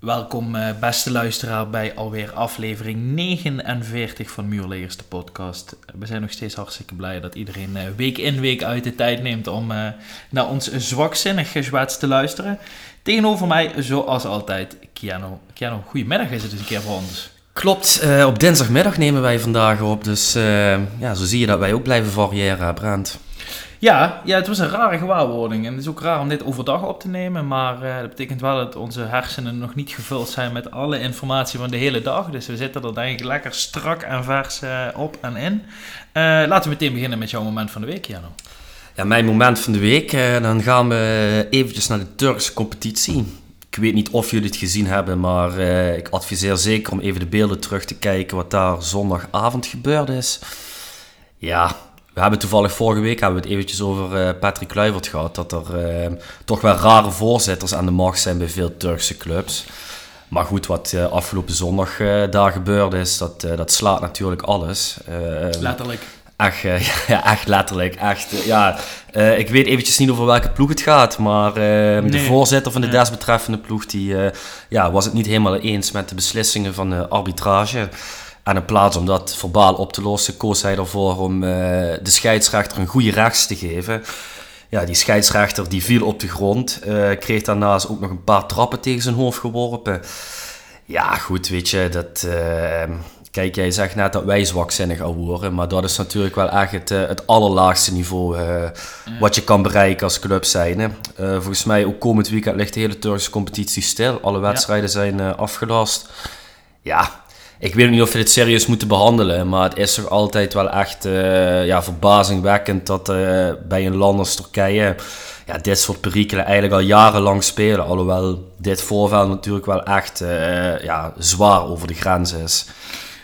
Welkom eh, beste luisteraar bij alweer aflevering 49 van Muurlegers de podcast. We zijn nog steeds hartstikke blij dat iedereen eh, week in week uit de tijd neemt om eh, naar ons zwakzinnig gezwets te luisteren. Tegenover mij, zoals altijd, Kiano. Kiano, goedemiddag is het eens een keer voor ons. Klopt, op dinsdagmiddag nemen wij vandaag op. Dus ja, zo zie je dat wij ook blijven variëren, Brand. Ja, ja, het was een rare gewaarwording. En het is ook raar om dit overdag op te nemen. Maar uh, dat betekent wel dat onze hersenen nog niet gevuld zijn met alle informatie van de hele dag. Dus we zitten er denk ik lekker strak en vers op en in. laten we meteen beginnen met jouw moment van de week, Jano. Ja, mijn moment van de week. dan gaan we eventjes naar de Turkse competitie. Ik weet niet of jullie het gezien hebben, maar ik adviseer zeker om even de beelden terug te kijken wat daar zondagavond gebeurd is. Ja, we hebben toevallig vorige week hebben we het eventjes over uh, Patrick Kluivert gehad. Dat er uh, toch wel rare voorzitters aan de macht zijn bij veel Turkse clubs. Maar goed, wat afgelopen zondag daar gebeurd is, dat, dat slaat natuurlijk alles. Letterlijk. Echt, ja, echt letterlijk. Echt, ja, ik weet eventjes niet over welke ploeg het gaat, maar nee. de voorzitter van de nee. desbetreffende ploeg die, ja, was het niet helemaal eens met de beslissingen van de arbitrage. En in plaats om dat verbaal op te lossen, koos hij ervoor om de scheidsrechter een goede rechts te geven. Ja, die scheidsrechter die viel op de grond, kreeg daarnaast ook nog een paar trappen tegen zijn hoofd geworpen. Ja, goed, weet je, dat Kijk, jij zegt net dat wij zwakzinnig al worden, maar dat is natuurlijk wel echt het, uh, het allerlaagste niveau uh, wat je kan bereiken als club zijn. Uh, volgens mij ook komend weekend ligt de hele Turkse competitie stil. Alle wedstrijden ja. zijn afgelast. Ja, ik weet niet of we dit serieus moeten behandelen, maar het is toch altijd wel echt ja, verbazingwekkend dat bij een land als Turkije ja, dit soort perikelen eigenlijk al jarenlang spelen. Alhoewel dit voorval natuurlijk wel echt ja, zwaar over de grens is.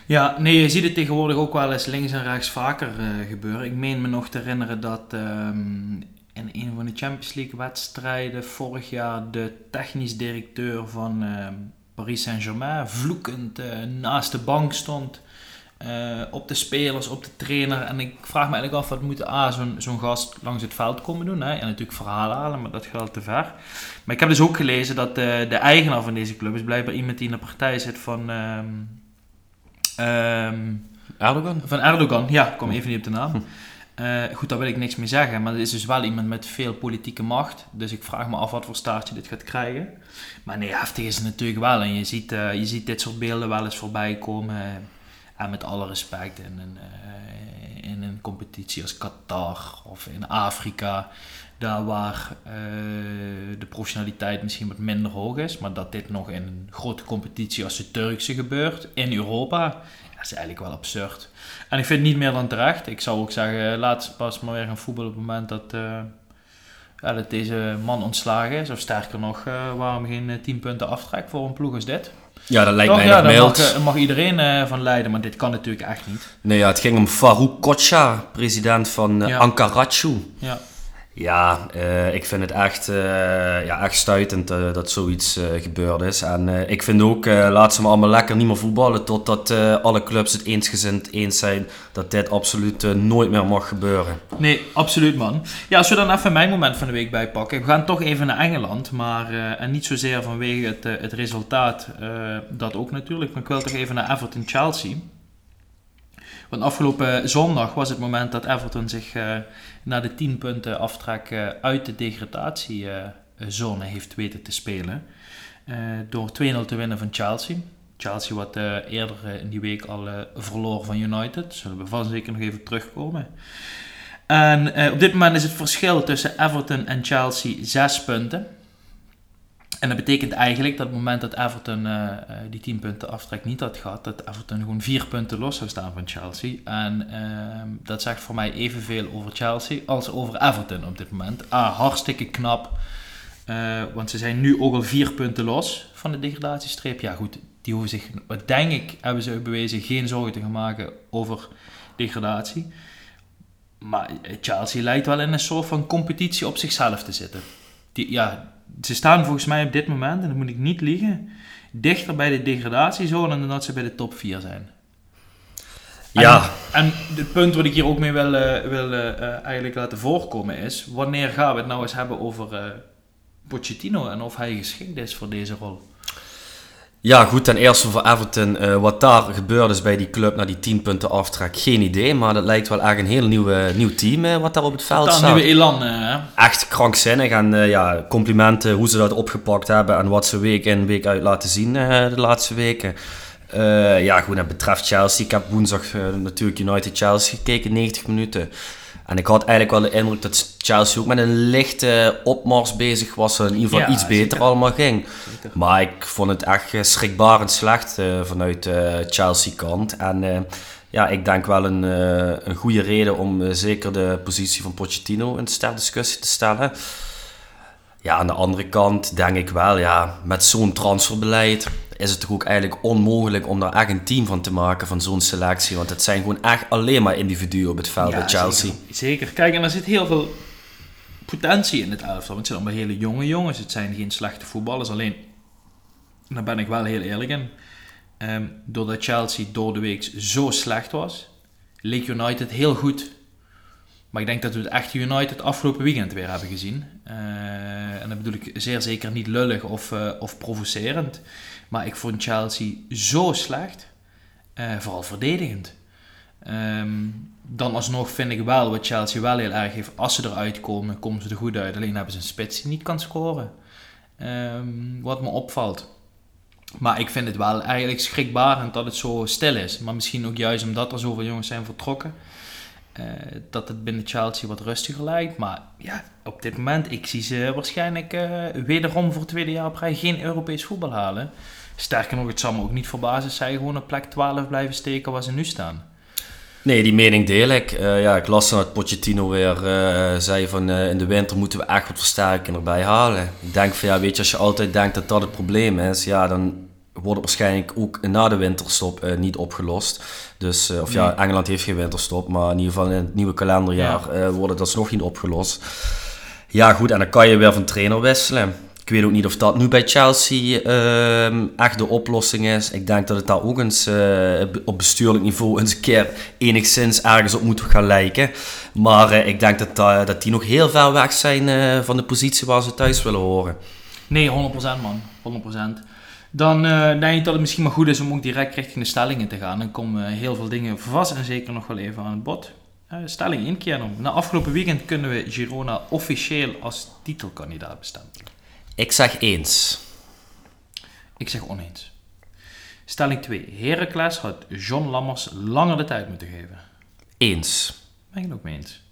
Ja, nee, je ziet het tegenwoordig ook wel eens links en rechts vaker gebeuren. Ik meen me nog te herinneren dat um, in een van de Champions League wedstrijden vorig jaar de technisch directeur van uh, Paris Saint-Germain vloekend uh, naast de bank stond. op de spelers, op de trainer. En ik vraag me eigenlijk af wat moet A, zo'n zo'n gast langs het veld komen doen. Hè? En natuurlijk verhalen halen, maar dat gaat te ver. Maar ik heb dus ook gelezen dat de, de eigenaar van deze club is blijkbaar iemand die in de partij zit van... Ehm, Um, Erdogan? Van Erdogan, ja, ik kom even niet op de naam. Uh, goed, daar wil ik niks mee zeggen, maar het is dus wel iemand met veel politieke macht. Dus ik vraag me af wat voor staartje dit gaat krijgen. Maar nee, heftig is het natuurlijk wel. En je ziet, uh, je ziet dit soort beelden wel eens voorbij komen. Uh, en met alle respect in een, in een competitie als Qatar of in Afrika. Daar waar de professionaliteit misschien wat minder hoog is. Maar dat dit nog in een grote competitie als de Turkse gebeurt in Europa is eigenlijk wel absurd. En ik vind het niet meer dan terecht. Ik zou ook zeggen, laat pas maar weer gaan voetballen op het moment dat, uh, ja, dat deze man ontslagen is. Of sterker nog, uh, waarom geen 10 punten aftrek voor een ploeg als dit? Ja, dat lijkt Toch, mij ja, nog mag, uh, mag, iedereen uh, van leiden, maar dit kan natuurlijk echt niet. Nee, ja, het ging om Farouk Kocha, president van uh. Ja. Ja, uh, ik vind het echt, uh, ja, echt stuitend uh, dat zoiets gebeurd is. En ik vind ook, laat ze maar allemaal lekker niet meer voetballen totdat alle clubs het eensgezind eens zijn dat dit absoluut nooit meer mag gebeuren. Nee, absoluut man. Ja, als we dan even mijn moment van de week bijpakken. We gaan toch even naar Engeland, maar en niet zozeer vanwege het, het resultaat, dat ook natuurlijk. Maar ik wil toch even naar Everton-Chelsea. Want afgelopen zondag was het moment dat Everton zich uh, naar de 10 punten aftrek uh, uit de degradatiezone heeft weten te spelen. Uh, door 2-0 te winnen van Chelsea. Chelsea wat eerder in die week al verloor van United. Zullen we vast zeker nog even terugkomen. En op dit moment is het verschil tussen Everton en Chelsea 6 punten. En dat betekent eigenlijk dat op het moment dat Everton uh, die 10 punten aftrek niet had gehad, dat Everton gewoon 4 punten los zou staan van Chelsea. En uh, dat zegt voor mij evenveel over Chelsea als over Everton op dit moment. Ah, hartstikke knap. Uh, want ze zijn nu ook al 4 punten los van de degradatiestreep. Ja, goed, die hoeven zich, wat denk ik, hebben ze bewezen, geen zorgen te gaan maken over degradatie. Maar Chelsea lijkt wel in een soort van competitie op zichzelf te zitten. Die, ja, ze staan volgens mij op dit moment, en dan moet ik niet liegen, dichter bij de degradatiezone dan dat ze bij de top 4 zijn. Ja. En, en het punt wat ik hier ook mee wil, uh, wil uh, eigenlijk laten voorkomen is, wanneer gaan we het nou eens hebben over uh, Pochettino en of hij geschikt is voor deze rol? Ja, goed, ten eerste voor Everton. Uh, wat daar gebeurd is bij die club na die 10 punten aftrek, geen idee. Maar dat lijkt wel echt een heel nieuw, nieuw team uh, wat daar op het veld staat. Een nieuwe elan, hè? Echt krankzinnig. En uh, ja, complimenten hoe ze dat opgepakt hebben en wat ze week in week uit laten zien de laatste weken. ja, goed, dat betreft Chelsea. Ik heb woensdag natuurlijk United-Chelsea gekeken, 90 minuten. En ik had eigenlijk wel de indruk dat Chelsea ook met een lichte opmars bezig was. En in ieder geval iets beter allemaal ging. Maar ik vond het echt schrikbarend slecht uh, vanuit uh, Chelsea kant. En uh, ja, ik denk wel een, een goede reden om zeker de positie van Pochettino in de discussie te stellen. Ja, aan de andere kant denk ik wel, ja, met zo'n transferbeleid is het toch ook eigenlijk onmogelijk om daar echt een team van te maken van zo'n selectie. Want het zijn gewoon echt alleen maar individuen op het veld bij Chelsea. Zeker. zeker. Kijk, en er zit heel veel potentie in het elftal. Want het zijn allemaal hele jonge jongens. Het zijn geen slechte voetballers. Alleen, daar ben ik wel heel eerlijk in. Um, doordat Chelsea door de week zo slecht was, leek United heel goed. Maar ik denk dat we het echte United afgelopen weekend weer hebben gezien. Uh, en dat bedoel ik zeer zeker niet lullig of, uh, of provocerend. Maar ik vond Chelsea zo slecht. Uh, vooral verdedigend. Um, dan alsnog vind ik wel wat Chelsea wel heel erg heeft. Als ze eruit komen, komen ze er goed uit. Alleen hebben ze een spits die niet kan scoren. Um, wat me opvalt. Maar ik vind het wel eigenlijk schrikbarend dat het zo stil is. Maar misschien ook juist omdat er zoveel jongens zijn vertrokken. Uh, dat het binnen Chelsea wat rustiger lijkt. Maar ja, op dit moment, ik zie ze waarschijnlijk uh, wederom voor het tweede jaar op rij geen Europees voetbal halen. Sterker nog, het zal me ook niet verbazen als zij gewoon op plek 12 blijven steken waar ze nu staan. Nee, die mening deel ik. Uh, ja, ik las dat Pochettino weer zei van in de winter moeten we echt wat versterking erbij halen. Ik denk van ja, weet je, als je altijd denkt dat dat het probleem is, ja, dan wordt het waarschijnlijk ook na de winterstop niet opgelost. Dus, of nee. ja, Engeland heeft geen winterstop, maar in ieder geval in het nieuwe kalenderjaar ja. wordt het alsnog niet opgelost. Ja, goed, en dan kan je weer van trainer wisselen. Ik weet ook niet of dat nu bij Chelsea uh, echt de oplossing is. Ik denk dat het daar ook eens uh, op bestuurlijk niveau eens een keer enigszins ergens op moet gaan lijken. Maar uh, ik denk dat, uh, dat die nog heel ver weg zijn van de positie waar ze thuis willen horen. Nee, 100% man. 100%. Dan denk ik dat het misschien maar goed is om ook direct richting de stellingen te gaan. Dan komen heel veel dingen vast en zeker nog wel even aan het bod. stelling 1 keer Na afgelopen weekend kunnen we Girona officieel als titelkandidaat bestempelen. Ik zeg eens. Ik zeg oneens. Stelling 2. Heracles had John Lammers langer de tijd moeten geven. Eens. Ben ik het ook mee eens.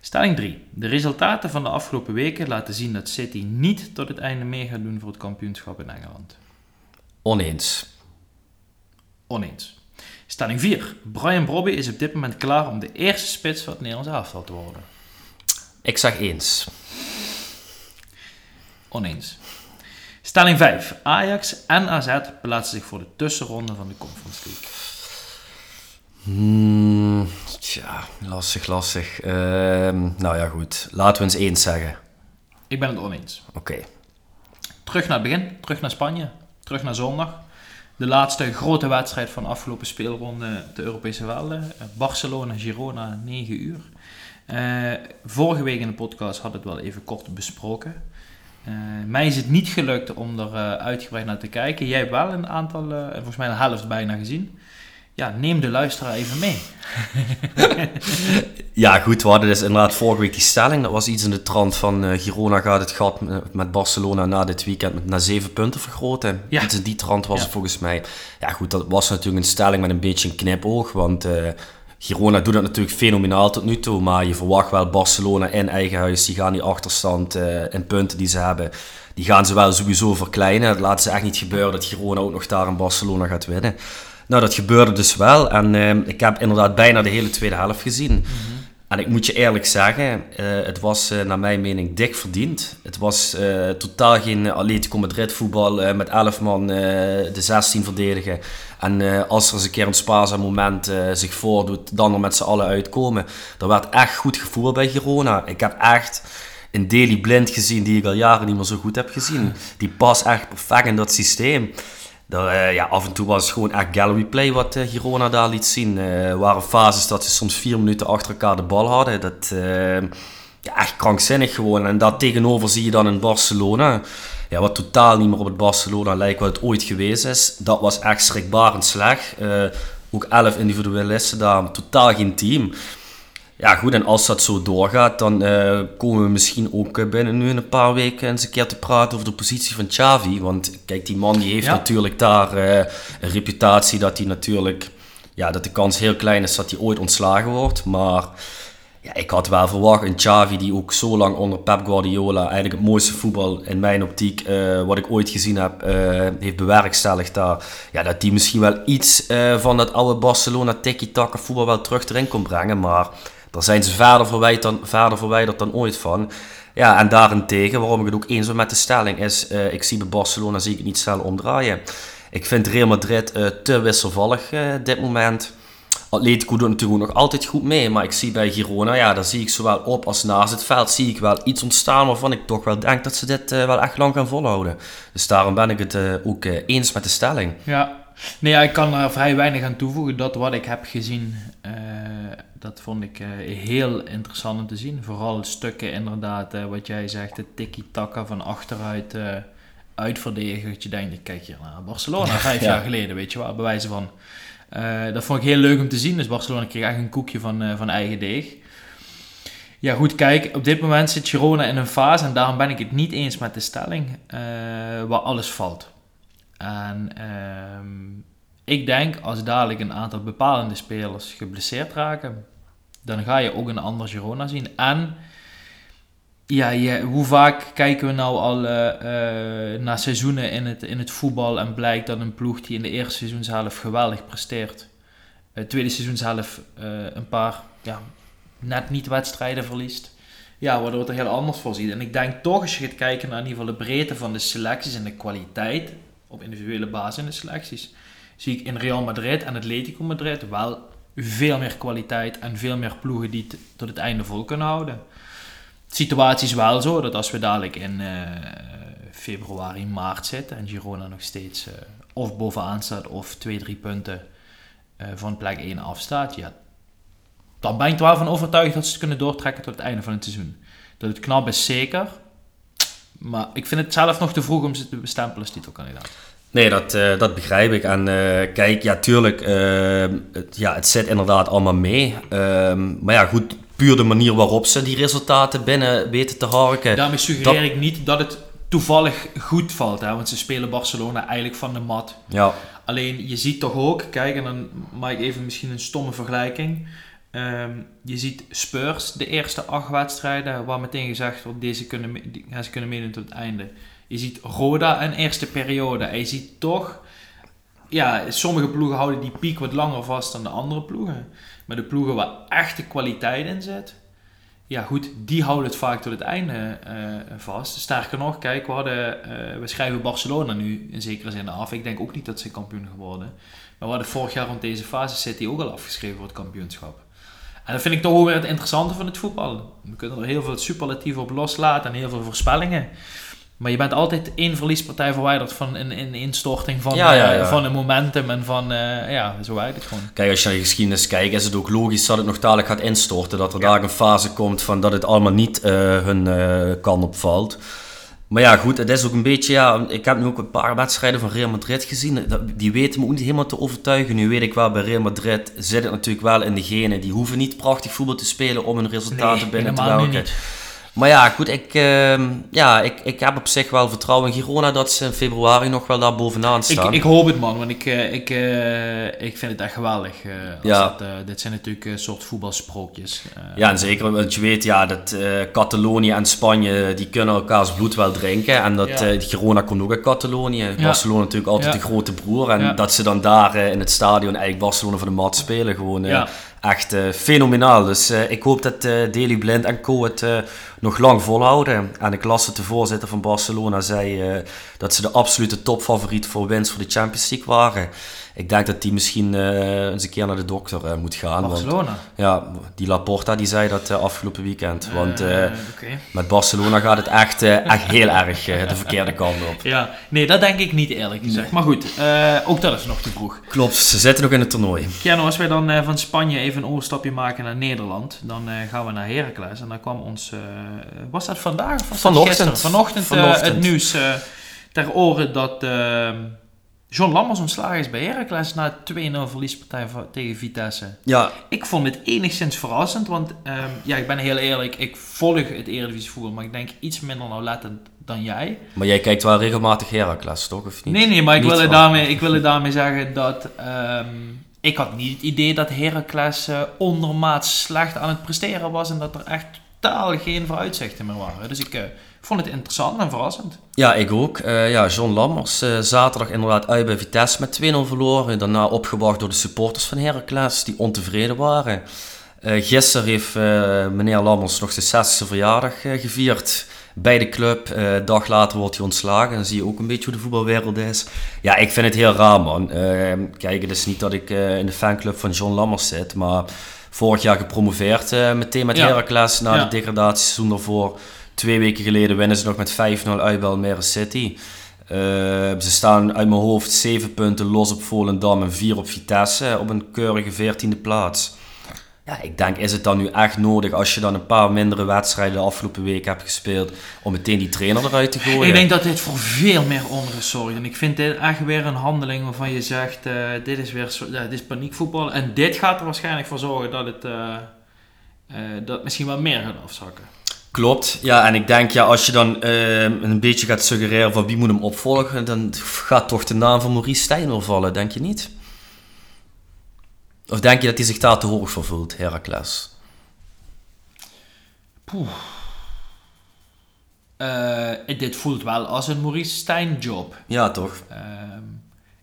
Stelling 3. De resultaten van de afgelopen weken laten zien dat City niet tot het einde mee gaat doen voor het kampioenschap in Engeland. Oneens. Oneens. Stelling 4. Brian Brobby is op dit moment klaar om de eerste spits van het Nederlands elftal te worden. Ik zeg eens. Oneens. Stelling 5. Ajax en AZ plaatsen zich voor de tussenronde van de Conference League. Hmm, tja, lastig, lastig. Uh, nou ja, goed. Laten we eens eens zeggen. Ik ben het oneens. Oké. Terug naar het begin. Terug naar Spanje. Terug naar zondag. De laatste grote wedstrijd van de afgelopen speelronde, de Europese Welden. Barcelona-Girona, 9 uur. Uh, vorige week in de podcast had het wel even kort besproken. Uh, mij is het niet gelukt om er uitgebreid naar te kijken. Jij hebt wel een aantal, volgens mij een helft bijna gezien. Ja, neem de luisteraar even mee. ja, goed, we hadden dus inderdaad vorige week die stelling. Dat was iets in de trant van Girona gaat het gat met Barcelona na dit weekend met, naar zeven punten vergroten. Ja. Iets in die trant was ja. het volgens mij. Ja, goed, dat was natuurlijk een stelling met een beetje een knipoog, want Girona doet dat natuurlijk fenomenaal tot nu toe, maar je verwacht wel Barcelona in eigen huis. Die gaan die achterstand uh, in punten die ze hebben, die gaan ze wel sowieso verkleinen. Dat laten ze echt niet gebeuren dat Girona ook nog daar in Barcelona gaat winnen. Nou, dat gebeurde dus wel en uh, ik heb inderdaad bijna de hele tweede helft gezien. Mm -hmm. En ik moet je eerlijk zeggen, uh, het was uh, naar mijn mening dik verdiend. Het was totaal geen Atletico Madrid voetbal met 11 man de 16 verdedigen. En als er eens een keer een spaarzaam moment zich voordoet, dan er met z'n allen uitkomen. Er werd echt goed gevoel bij Girona. Ik heb echt een Daily Blind gezien die ik al jaren niet meer zo goed heb gezien. Die past echt perfect in dat systeem. Uh, ja, af en toe was het gewoon echt gallery play wat uh, Girona daar liet zien. Er uh, waren fases dat ze soms vier minuten achter elkaar de bal hadden. Dat, ja, echt krankzinnig gewoon. En dat tegenover zie je dan in Barcelona. ja, wat totaal niet meer op het Barcelona lijkt wat het ooit geweest is. Dat was echt schrikbarend slecht. ook elf individualisten daar, totaal geen team. Ja, goed, en als dat zo doorgaat, dan uh, komen we misschien ook eh, binnen nu in een paar weken eens een keer te praten over de positie van Xavi. Want kijk, die man die heeft natuurlijk daar uh, een reputatie dat hij natuurlijk, ja, dat de kans heel klein is dat hij ooit ontslagen wordt. Maar ja, ik had wel verwacht een Xavi die ook zo lang onder Pep Guardiola eigenlijk het mooiste voetbal in mijn optiek, wat ik ooit gezien heb, heeft bewerkstelligd daar. Ja, dat die misschien wel iets van dat oude Barcelona tiki-taka voetbal wel terug erin kon brengen. Maar daar zijn ze verder verwijderd, verwijderd dan ooit van. Ja, en daarentegen, waarom ik het ook eens ben met de stelling, is uh, ik zie bij Barcelona zie ik het niet snel omdraaien. Ik vind Real Madrid uh, te wisselvallig uh, dit moment. Atletico doet natuurlijk nog altijd goed mee, maar ik zie bij Girona, ja, daar zie ik zowel op als naast het veld, zie ik wel iets ontstaan waarvan ik toch wel denk dat ze dit wel echt lang gaan volhouden. Dus daarom ben ik het ook eens met de stelling. Ja, nee, ja, ik kan er vrij weinig aan toevoegen. Dat wat ik heb gezien dat vond ik uh, heel interessant om te zien. Vooral stukken inderdaad, uh, wat jij zegt, de tiki-taka van achteruit uitverdedigen. Dat je denkt, kijk hier naar Barcelona vijf jaar geleden, weet je wel, bewijzen van. dat vond ik heel leuk om te zien. Dus Barcelona kreeg echt een koekje van, van eigen deeg. Ja, goed, kijk, op dit moment zit Girona in een fase, en daarom ben ik het niet eens met de stelling, waar alles valt. En ehm, ik denk als dadelijk een aantal bepalende spelers geblesseerd raken, dan ga je ook een ander Girona zien. En ja, hoe vaak kijken we nou al uh, uh, naar seizoenen in het, in het voetbal en blijkt dat een ploeg die in de eerste seizoenshelft geweldig presteert, uh, tweede seizoenshelft een paar ja, net niet wedstrijden verliest. Ja, waardoor het er heel anders voor ziet. En ik denk toch, als je gaat kijken naar in ieder geval de breedte van de selecties en de kwaliteit op individuele basis in de selecties, zie ik in Real Madrid en Atletico Madrid wel veel meer kwaliteit en veel meer ploegen die het tot het einde vol kunnen houden. De situatie is wel zo dat als we dadelijk in uh, februari, maart zitten en Girona nog steeds uh, of bovenaan staat of twee, drie punten uh, van plek 1 afstaat, ja, dan ben ik er wel van overtuigd dat ze het kunnen doortrekken tot het einde van het seizoen. Dat het knap is zeker, maar ik vind het zelf nog te vroeg om ze te bestempelen als titelkandidaat. Nee, dat, uh, dat begrijp ik. En uh, kijk, ja, tuurlijk, uh, het, ja, het zit inderdaad allemaal mee. Ehm, maar ja, goed, puur de manier waarop ze die resultaten binnen weten te harken. Daarmee suggereer ik niet dat het toevallig goed valt, hè, want ze spelen Barcelona eigenlijk van de mat. Ja. Alleen, je ziet toch ook, kijk, en dan maak ik even misschien een stomme vergelijking. Um, je ziet Spurs, de eerste acht wedstrijden, waar meteen gezegd wordt, deze kunnen, ja, ze kunnen meedoen tot het einde. Je ziet Roda een eerste periode. En je ziet toch, ja, sommige ploegen houden die piek wat langer vast dan de andere ploegen. Maar de ploegen waar echte kwaliteit in zit, ja goed, die houden het vaak tot het einde uh, vast. Sterker nog, kijk, we, hadden, uh, we schrijven Barcelona nu in zekere zin af. Ik denk ook niet dat ze kampioen geworden. Maar we hadden vorig jaar rond deze fase City ook al afgeschreven voor het kampioenschap. En dat vind ik toch ook weer het interessante van het voetbal. We kunnen er heel veel superlatieven op loslaten en heel veel voorspellingen. Maar je bent altijd één verliespartij verwijderd van een, een instorting van, uh, van een momentum en van, uh, ja, zo werkt het gewoon. Kijk, als je naar de geschiedenis kijkt, is het ook logisch dat het nog dadelijk gaat instorten. Dat er daar een fase komt van dat het allemaal niet uh, hun kan opvalt. Maar ja, goed, het is ook een beetje, ja, ik heb nu ook een paar wedstrijden van Real Madrid gezien. Die weten me ook niet helemaal te overtuigen. Nu weet ik wel, bij Real Madrid zit het natuurlijk wel in degene. Die hoeven niet prachtig voetbal te spelen om hun resultaten nee, binnen te werken. Maar ja, goed, ik, uh, ja, ik, ik heb op zich wel vertrouwen in Girona dat ze in februari nog wel daar bovenaan staan. Ik, ik hoop het man, want ik, uh, ik, uh, ik vind het echt geweldig. Uh, ja. Het, dit zijn natuurlijk een soort voetbalsprookjes. ja, en zeker, want je weet ja, dat Catalonië en Spanje die kunnen elkaars bloed wel drinken. En dat ja. Girona komt ook uit Catalonië. Ja. Barcelona natuurlijk altijd de grote broer. En dat ze dan daar in het stadion eigenlijk Barcelona van de mat spelen. Gewoon echt fenomenaal. Dus ik hoop dat Deli Blind en co het nog lang volhouden. En ik las het de voorzitter van Barcelona zei uh, dat ze de absolute topfavoriet voor winst voor de Champions League waren ik denk dat die misschien uh, eens een keer naar de dokter uh, moet gaan. Barcelona? Want, ja, die Laporta die zei dat afgelopen weekend. Want okay. met Barcelona gaat het echt, echt heel erg de verkeerde kant op. Ja, nee, dat denk ik niet eerlijk gezegd. Maar goed, ook dat is nog te vroeg. Klopt, ze zitten nog in het toernooi. Nou, als wij dan van Spanje even een overstapje maken naar Nederland, dan gaan we naar Heracles. En dan kwam ons, was dat vandaag of was vanochtend, Vanochtend, Vanochtend het nieuws ter oren dat ehm, John Lammers ontslagen is bij Heracles na 2-0 verliespartij tegen Vitesse. Ja. Ik vond het enigszins verrassend, want ehm, ja, ik ben heel eerlijk, ik volg het Eredivisie voetbal, maar ik denk iets minder nauwlettend dan jij. Maar jij kijkt wel regelmatig Heracles, toch? Of niet? Nee, nee, maar ik wil, daarmee, ik wil daarmee zeggen dat ehm, ik had niet het idee dat Heracles eh ondermaats slecht aan het presteren was en dat er echt totaal geen vooruitzichten meer waren. Dus ik eh, vond het interessant en verrassend. Ja, ik ook. Eh, ja, John Lammers, eh, zaterdag inderdaad uit bij Vitesse met 2-0 verloren. Daarna opgewacht door de supporters van Heracles, die ontevreden waren. Gisteren heeft meneer Lammers nog zijn 60e verjaardag gevierd bij de club. Een dag later wordt hij ontslagen. Dan zie je ook een beetje hoe de voetbalwereld is. Ja, ik vind het heel raar, man. Kijk, het is niet dat ik in de fanclub van John Lammers zit, maar vorig jaar gepromoveerd eh, meteen met Ja. Heracles na Ja. de degradatieseizoen daarvoor. Twee weken geleden winnen ze nog met 5-0 uit bij Almere City. Eh, ze staan uit mijn hoofd 7 punten los op Volendam en 4 op Vitesse op een keurige 14e plaats. Ja, ik denk, is het dan nu echt nodig als je dan een paar mindere wedstrijden de afgelopen week hebt gespeeld om meteen die trainer eruit te gooien? Ik denk dat dit voor veel meer onrust zorgt. En ik vind dit echt weer een handeling waarvan je zegt, eh, dit is weer zo, ja, dit is paniekvoetbal. En dit gaat er waarschijnlijk voor zorgen dat het, eh, eh, dat misschien wat meer gaat afzakken. Klopt, ja, en ik denk, ja, als je dan een beetje gaat suggereren van wie moet hem opvolgen, dan gaat toch de naam van Maurice Stijn wel vallen, denk je niet? Of denk je dat hij zich daar te hoog voor voelt, Heracles? Eh, dit voelt wel als een Maurice Stijn job. Ja, toch? Ehm,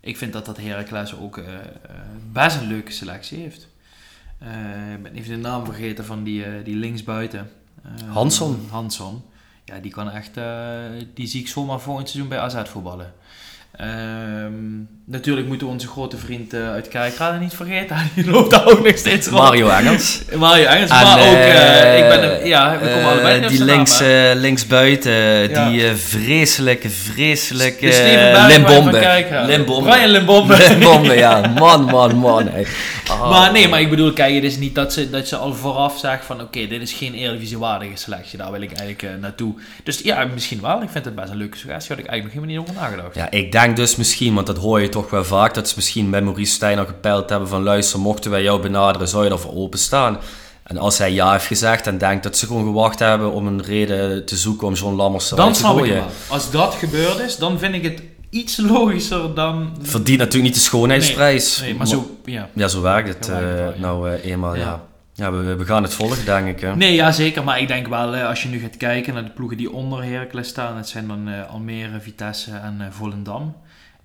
ik vind dat dat Heracles ook eh, eh, best een leuke selectie heeft. Ik ben even de naam vergeten van die, die linksbuiten. Eh, Hansson. Hansson. Ja, die kan echt, die zie ik zomaar volgend seizoen bij AZ voetballen. Ehm, natuurlijk moeten we onze grote vriend eh, uit Kerkrade niet vergeten. Die loopt daar ook nog steeds rond. Mario Engels. Mario Engels, En, maar ook, eh, ik ben, ja, we komen allebei Die links, linksbuiten, Ja. die vreselijke, vreselijke De Limbombe. Limbombe. Brian Limbombe. Limbombe, ja. Man, man, man. hey. Ah. Maar nee, maar ik bedoel, kijk, het is niet dat ze, dat ze al vooraf zegt van oké, dit is geen Eredivisie-waardige selectie. Daar wil ik eigenlijk eh, naartoe. Dus ja, misschien wel. Ik vind het best een leuke suggestie. Had ik eigenlijk nog helemaal niet over nagedacht. Ja, ik denk dus misschien, want dat hoor je toch wel vaak, dat ze misschien bij Maurice Stijn al gepeild hebben van luister, mochten wij jou benaderen, zou je daarvoor openstaan? En als hij ja heeft gezegd, dan denk ik dat ze gewoon gewacht hebben om een reden te zoeken om John Lammers eruit Dan te snap ik. Als dat gebeurd is, dan vind ik het iets logischer dan... Verdient natuurlijk niet de schoonheidsprijs. Nee, maar zo, ja. Ja, zo werkt het eh, wel, ja. nou eh, eenmaal, ja. Ja. Ja, we, we gaan het volgen, denk ik. Hè. Nee, ja, zeker. Maar ik denk wel, als je nu gaat kijken naar de ploegen die onder Heracles staan. Het zijn dan eh, Almere, Vitesse en Volendam.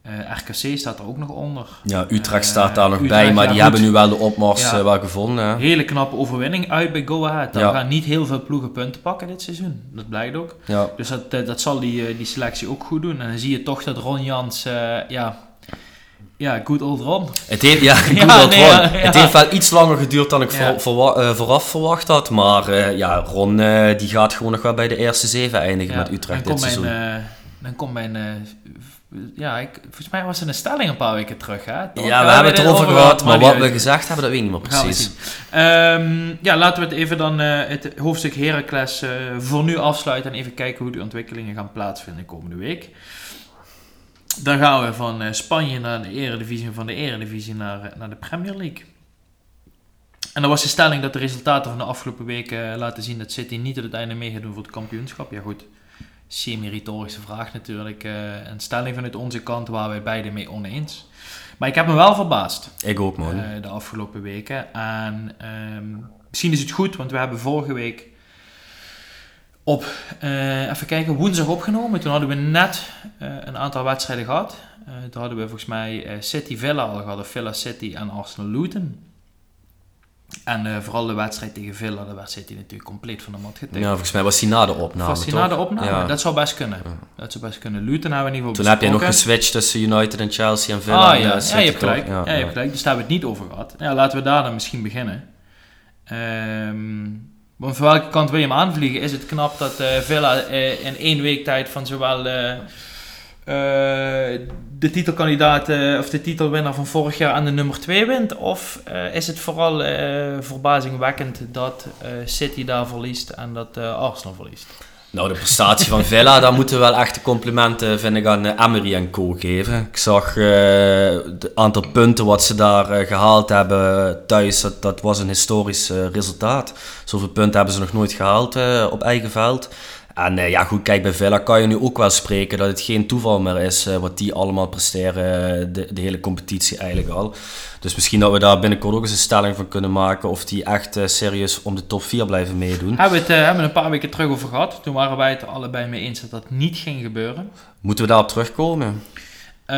Eh, RKC staat er ook nog onder. Ja, Utrecht Eh, staat daar nog Utrecht, bij, maar ja, die goed. hebben nu wel de opmars Ja. eh, wel gevonden. hè. Hele knappe overwinning uit bij Go Ahead. Daar Ja. gaan niet heel veel ploegen punten pakken dit seizoen. Dat blijkt ook. Ja. Dus dat, dat zal die, die selectie ook goed doen. En dan zie je toch dat Ron Jans, ja, ja, good old Ron. Het heeft, ja, dat nee, Ron. Het heeft wel iets langer geduurd dan ik voor, eh, vooraf verwacht had. Maar ja, Ron die gaat gewoon nog wel bij de eerste zeven eindigen met Utrecht dan dit seizoen. mijn, dan komt mijn, ja, ik, volgens mij was er een stelling een paar weken terug, hè? Ja, we hebben het erover gehad, maar wat we gezegd hebben, dat weet ik niet meer precies. Ehm, ja, laten we het even dan eh, het hoofdstuk Heracles eh, voor nu afsluiten en even kijken hoe de ontwikkelingen gaan plaatsvinden komende week. Dan gaan we van eh, Spanje naar de Eredivisie en van de Eredivisie naar, naar de Premier League. En dan was de stelling dat de resultaten van de afgelopen weken laten zien dat City niet tot het einde mee gaat doen voor het kampioenschap. Ja goed, semi-retorische vraag natuurlijk. eh, een stelling vanuit onze kant waar wij beide mee oneens. Maar ik heb me wel verbaasd Ik ook, man. eh, de afgelopen weken. En ehm, misschien is het goed, want we hebben vorige week op, eh, even kijken, woensdag opgenomen. Toen hadden we net een aantal wedstrijden gehad. Eh, toen hadden we volgens mij City Villa al gehad, of Villa City en Arsenal Luton. En eh, vooral de wedstrijd tegen Villa, daar werd City natuurlijk compleet van de mat getikt. ja, volgens mij was hij na de opname, Was hij na de opname? Ja. Dat zou best kunnen. Dat zou best kunnen. Luton hebben we in ieder Toen geval heb je nog geswitcht tussen United en Chelsea en Villa. Ah en, ja, ja, je hebt gelijk. Ja, je hebt gelijk. Dus daar hebben we het niet over gehad. Ja, laten we daar dan misschien beginnen. Ehm, want van welke kant wil je hem aanvliegen? Is het knap dat eh, Villa eh, in één week tijd van zowel de titelkandidaat eh, of de titelwinnaar van vorig jaar aan de nummer 2 wint? Of eh, is het vooral eh, verbazingwekkend dat eh, City daar verliest en dat eh, Arsenal verliest? Nou, de prestatie van Villa, daar moeten we wel echt complimenten, vind ik, aan Emery en Co geven. Ik zag het aantal punten wat ze daar gehaald hebben thuis, dat was een historisch resultaat. Zoveel punten hebben ze nog nooit gehaald op eigen veld. En uh, ja, goed, kijk, bij Villa kan je nu ook wel spreken dat het geen toeval meer is uh, wat die allemaal presteren, uh, de, de, hele competitie eigenlijk al. Dus misschien dat we daar binnenkort ook eens een stelling van kunnen maken of die echt serieus om de top 4 blijven meedoen. Hebben we het hebben we een paar weken terug over gehad. Toen waren wij het er allebei mee eens dat dat niet ging gebeuren. Moeten we daarop terugkomen? Uh,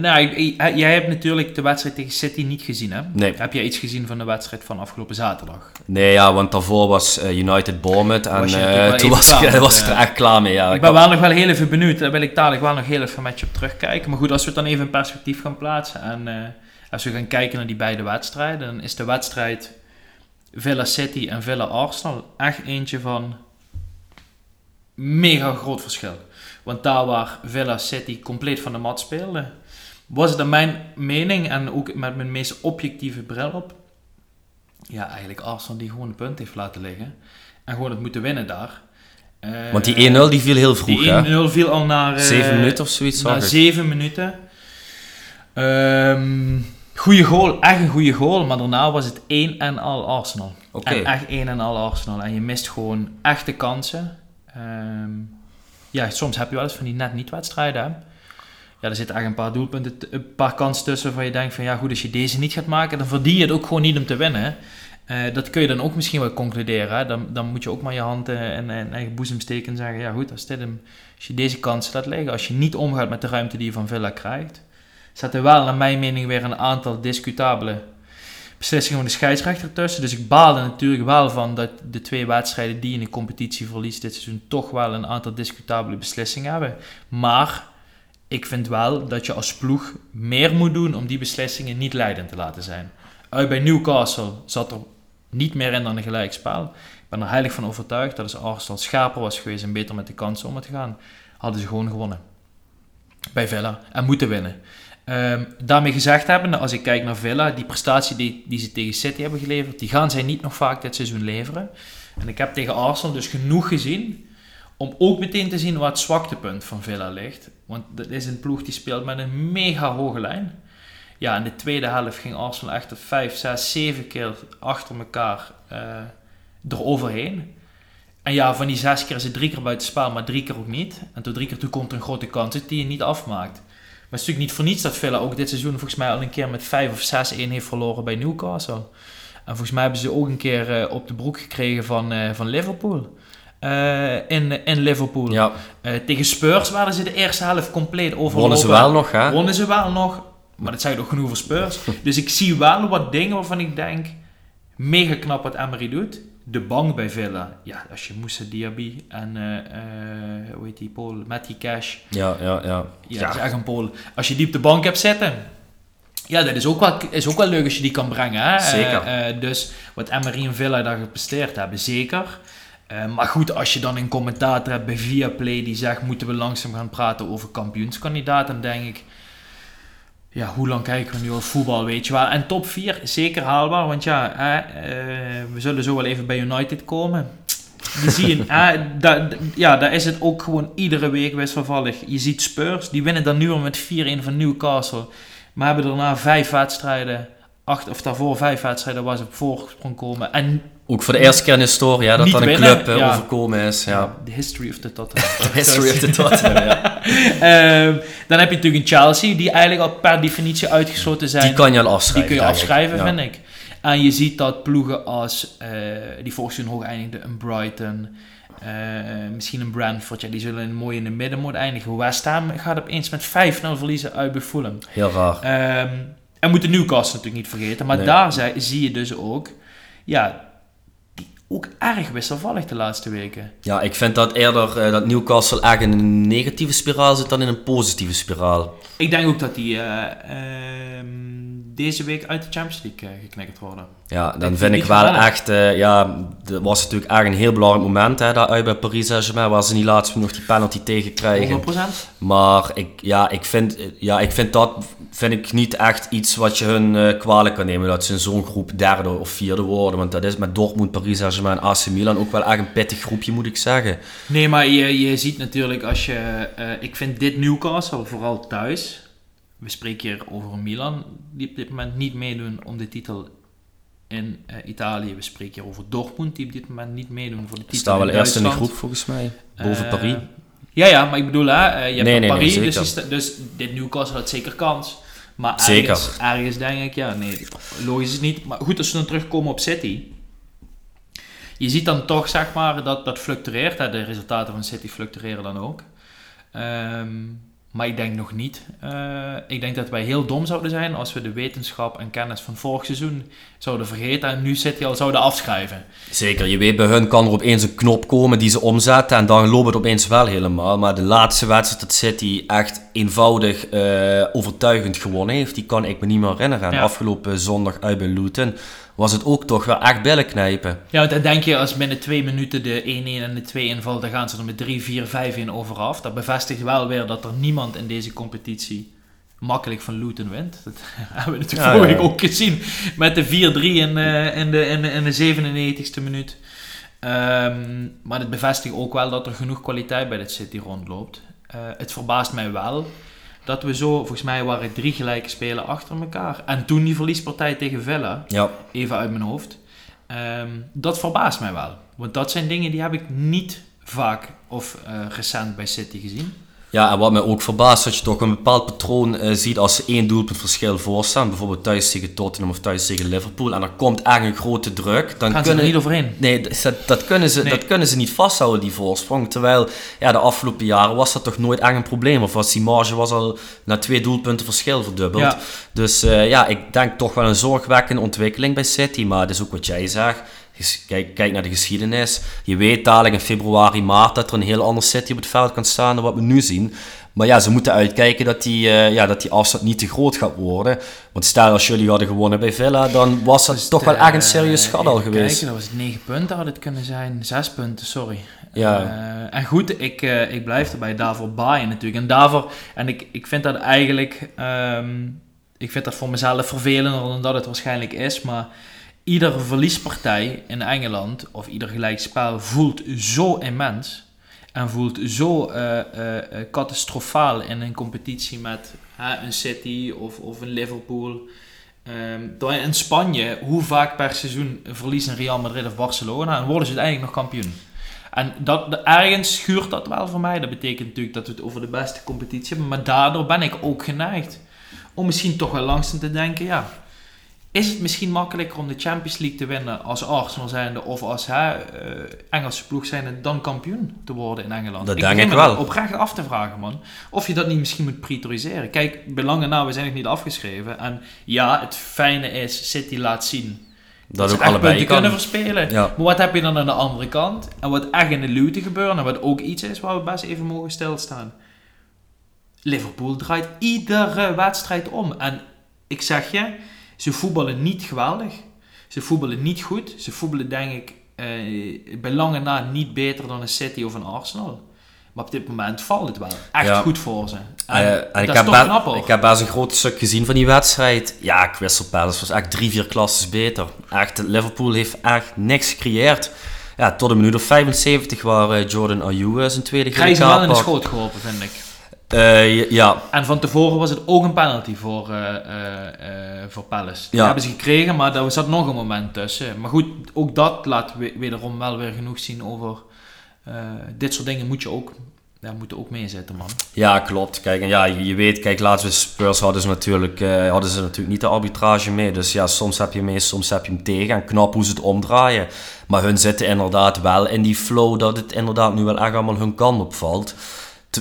nou, jij hebt natuurlijk de wedstrijd tegen City niet gezien, hè? Nee. Heb jij iets gezien van de wedstrijd van afgelopen zaterdag? Nee, ja, want daarvoor was uh, United Bournemouth en uh, toen was, ik, was ik er echt klaar mee. Ja. Ik ben wel nog wel heel even benieuwd, daar wil ik dadelijk wel nog heel even met je op terugkijken. Maar goed, als we het dan even in perspectief gaan plaatsen en als we gaan kijken naar die beide wedstrijden, dan is de wedstrijd Villa City en Villa Arsenal echt eentje van mega groot verschil. Want daar waar Villa City compleet van de mat speelde, was het naar mijn mening en ook met mijn meest objectieve bril op, ja, eigenlijk Arsenal die gewoon een punt heeft laten liggen. En gewoon het moeten winnen daar. Want die 1-0 die viel heel vroeg, Die 1-0 viel al naar... 7 uh, minuten of zoiets, Na 7 minuten. Um, goeie goal, echt een goede goal. Maar daarna was het 1 en al Arsenal. Okay. En echt 1 en al Arsenal. En je mist gewoon echte kansen. Um, ja, soms heb je wel eens van die net niet wedstrijden. Ja, er zitten echt een paar doelpunten, een paar kansen tussen waar je denkt van ja goed, als je deze niet gaat maken, dan verdien je het ook gewoon niet om te winnen. Uh, dat kun je dan ook misschien wel concluderen. Hè? Dan, dan moet je ook maar je hand uh, in, in eigen boezem steken en zeggen: ja, goed, als, hem, als je deze kansen laat liggen, als je niet omgaat met de ruimte die je van Villa krijgt, zitten er wel, naar mijn mening, weer een aantal discutabele beslissingen van de scheidsrechter tussen. Dus ik baalde natuurlijk wel van dat de twee wedstrijden die in de competitie verlies dit seizoen toch wel een aantal discutabele beslissingen hebben. Maar ik vind wel dat je als ploeg meer moet doen om die beslissingen niet leidend te laten zijn. Uit bij Newcastle zat er niet meer in dan een gelijkspel. Ik ben er heilig van overtuigd dat als Arsenal schaper was geweest en beter met de kansen om te gaan, hadden ze gewoon gewonnen. Bij Villa. En moeten winnen. Um, daarmee gezegd hebben, als ik kijk naar Villa, die prestatie die, die ze tegen City hebben geleverd, die gaan zij niet nog vaak dit seizoen leveren. En ik heb tegen Arsenal dus genoeg gezien om ook meteen te zien waar het zwaktepunt van Villa ligt. Want dat is een ploeg die speelt met een mega hoge lijn. Ja, in de tweede helft ging Arsenal echt 5, 6, 7 keer achter elkaar uh, eroverheen. En ja, van die zes keer is het drie keer buiten spel, maar drie keer ook niet. En tot drie keer toe komt er een grote kans die je niet afmaakt. Maar het is natuurlijk niet voor niets dat Villa ook dit seizoen volgens mij al een keer met 5 of 6-1 heeft verloren bij Newcastle. En volgens mij hebben ze ook een keer uh, op de broek gekregen van, uh, van Liverpool. Uh, in, in Liverpool. Ja. tegen Spurs waren ze de eerste helft compleet overlopen. Wonnen ze wel nog, hè? Wonnen ze wel nog. Maar dat zei toch genoeg voor Spurs. dus ik zie wel wat dingen waarvan ik denk... Mega knap wat Emery doet de bank bij Villa. Ja, als je Moussa Diaby en uh, uh, hoe heet die Pool, Matty Cash. Ja, ja, ja. Ja, ja. dat is echt een Pool. Als je die op de bank hebt zitten. Ja, dat is ook wel, is ook wel leuk als je die kan brengen. Hè? Zeker. Uh, dus wat Emery en Villa daar gepresteerd hebben, zeker. maar goed, als je dan een commentator hebt bij Viaplay die zegt... moeten we langzaam gaan praten over kampioenskandidaten, dan denk ik ja, hoe lang kijken we nu al voetbal, weet je wel. En top 4, zeker haalbaar, want ja, eh, we zullen zo wel even bij United komen. Eh, da, ja, daar is het ook gewoon iedere week wisselvallig. Je ziet Spurs, die winnen dan nu al met 4-1 van Newcastle. Maar hebben daarna vijf wedstrijden, acht, of daarvoor vijf wedstrijden waar ze op voorsprong komen. En ook voor de eerste keer in de historie, ja, dat dan een club ja. overkomen is. Ja. The history of the Tottenham. the history of the Tottenham, ja. um, dan heb je natuurlijk een Chelsea, die eigenlijk al per definitie uitgesloten zijn. Die kan je al afschrijven. Die kun je afschrijven, vind ik. En je ziet dat ploegen als, uh, die volgens hun hoog eindigden, een Brighton, uh, misschien een Brentford, ja, die zullen mooi in de middenmoot eindigen. West Ham gaat opeens met 5-0 verliezen uit bij Fulham. Heel raar. Um, en moet de Newcastle natuurlijk niet vergeten, maar nee. daar zie je dus ook, ja, ook erg wisselvallig de laatste weken. Ja, ik vind dat eerder uh, dat Newcastle echt in een negatieve spiraal zit dan in een positieve spiraal. Ik denk ook dat die uh, uh, deze week uit de Champions League uh, geknikkerd worden. Ja, dan vind ik wel echt, ja, dat was natuurlijk echt een heel belangrijk moment hè, daar uit bij Paris Saint-Germain, waar ze niet laatst nog die penalty tegen krijgen. 100%. Maar ik, ja, ik, vind, ja, ik vind dat vind ik niet echt iets wat je hun kwalijk kan nemen, dat ze in zo'n groep derde of vierde worden. Want dat is met Dortmund, Paris Saint-Germain Saint-Germain en AC Milan ook wel echt een pittig groepje, moet ik zeggen. Nee, maar je, je ziet natuurlijk als je... ik vind dit Newcastle, vooral thuis... We spreken hier over Milan, die op dit moment niet meedoen om de titel in uh, Italië. We spreken hier over Dortmund, die op dit moment niet meedoen voor de titel Staan wel eerst in de groep volgens mij, boven uh, Paris. Ja, ja, maar ik bedoel, hè, uh, je hebt Paris, dus, dus, dit Newcastle had zeker kans. Maar ergens, zeker. ergens denk ik, ja, nee, logisch is niet. Maar goed, als we dan terugkomen op City. Je ziet dan toch, zeg maar, dat dat fluctueert. Hè, de resultaten van City fluctueren dan ook. Um, maar ik denk nog niet. Uh, ik denk dat wij heel dom zouden zijn als we de wetenschap en kennis van vorig seizoen zouden vergeten en nu City al zouden afschrijven. Zeker, je weet, bij hun kan er opeens een knop komen die ze omzetten en dan loopt het opeens wel helemaal. Maar de laatste wedstrijd dat City echt eenvoudig uh, overtuigend gewonnen heeft, die kan ik me niet meer herinneren. Ja. Afgelopen zondag uit bij Luton was het ook toch wel echt billen knijpen. Ja, want dan denk je als binnen twee minuten de 1-1 en de 2 invalt, dan gaan ze er met 3, 4, 5 in overaf. Dat bevestigt wel weer dat er niemand in deze competitie makkelijk van Luton wint. Dat hebben we natuurlijk ja, vorige ja. ook gezien met de 4-3 in, uh, in, de, in, de, in de 97ste minuut. Um, maar het bevestigt ook wel dat er genoeg kwaliteit bij dit City rondloopt. Uh, het verbaast mij wel dat we zo, volgens mij waren drie gelijke spelen achter elkaar. En toen die verliespartij tegen Villa, ja. even uit mijn hoofd. Um, dat verbaast mij wel. Want dat zijn dingen die heb ik niet vaak of uh, recent bij City gezien. Ja, en wat mij ook verbaast, dat je toch een bepaald patroon uh, ziet als ze één doelpunt verschil voorstaan. Bijvoorbeeld thuis tegen Tottenham of thuis tegen Liverpool. En er komt echt een grote druk. Dan Gaan kunnen, ze er niet overheen. Nee, dat, dat, kunnen ze, dat kunnen ze niet vasthouden, die voorsprong. Terwijl, ja, de afgelopen jaren was dat toch nooit echt een probleem. Of was die marge was al na twee doelpunten verschil verdubbeld. Ja. Dus uh, ja, ik denk toch wel een zorgwekkende ontwikkeling bij City. Maar het is ook wat jij zegt Kijk, kijk naar de geschiedenis. Je weet dadelijk in februari, maart dat er een heel ander City op het veld kan staan dan wat we nu zien. Maar ja, ze moeten uitkijken dat die, uh, ja, dat die afstand niet te groot gaat worden. Want stel als jullie hadden gewonnen bij Villa, dan was dat dus toch wel echt een serieus schat al geweest. Kijken, dat was het 9 punten had het kunnen zijn. 6 punten, sorry. Ja. Uh, en goed, ik, uh, ik blijf erbij daarvoor baaien natuurlijk. En daarvoor, en ik, ik vind dat eigenlijk, um, ik vind dat voor mezelf vervelender dan dat het waarschijnlijk is. Maar iedere verliespartij in Engeland of ieder gelijkspel voelt zo immens en voelt zo uh, uh, catastrofaal in een competitie met een City of, of een Liverpool. Um, in Spanje, hoe vaak per seizoen verliezen Real Madrid of Barcelona en worden ze uiteindelijk nog kampioen. En dat, ergens schuurt dat wel voor mij. Dat betekent natuurlijk dat we het over de beste competitie hebben. Maar daardoor ben ik ook geneigd om misschien toch wel langzaam te denken: ja, is het misschien makkelijker om de Champions League te winnen als Arsenal zijnde of als hè, uh, Engelse ploeg zijnde dan kampioen te worden in Engeland? Dat ik denk ik wel. oprecht af te vragen, man. Of je dat niet misschien moet prioriseren. Kijk, belangen nou, we zijn nog niet afgeschreven. En ja, het fijne is, City laat zien dat, dat ook allebei punten kunnen verspelen. Ja. Maar wat heb je dan aan de andere kant? En wat echt in de luwte gebeurt en wat ook iets is waar we best even mogen stilstaan. Liverpool draait iedere wedstrijd om. En ik zeg je ze voetballen niet geweldig. Ze voetballen niet goed. Ze voetballen denk ik uh, bij lange na niet beter dan een City of een Arsenal. Maar op dit moment valt het wel echt goed voor ze. En, uh, en ik, heb knap, ik heb best een groot stuk gezien van die wedstrijd. Ja, Crystal Palace was echt drie, vier klassen beter. Echt, Liverpool heeft echt niks gecreëerd. Ja, tot een minuut of 75 waar uh, Jordan Ayew zijn tweede keer Krijg ze wel in de schoot geholpen, vind ik. Uh, ja. En van tevoren was het ook een penalty voor, uh, uh, voor Palace. Die ja. hebben ze gekregen, maar er zat nog een moment tussen. Maar goed, ook dat laat wederom wel weer genoeg zien over... dit soort dingen moet je ook, ja, moeten ook meezetten, man. Ja, klopt. Kijk, en ja, je, weet, kijk, laatst bij Spurs hadden ze, natuurlijk, hadden ze natuurlijk niet de arbitrage mee. Dus ja, soms heb je mee, soms heb je hem tegen. En knap hoe ze het omdraaien. Maar hun zitten inderdaad wel in die flow dat het inderdaad nu wel echt allemaal hun kant opvalt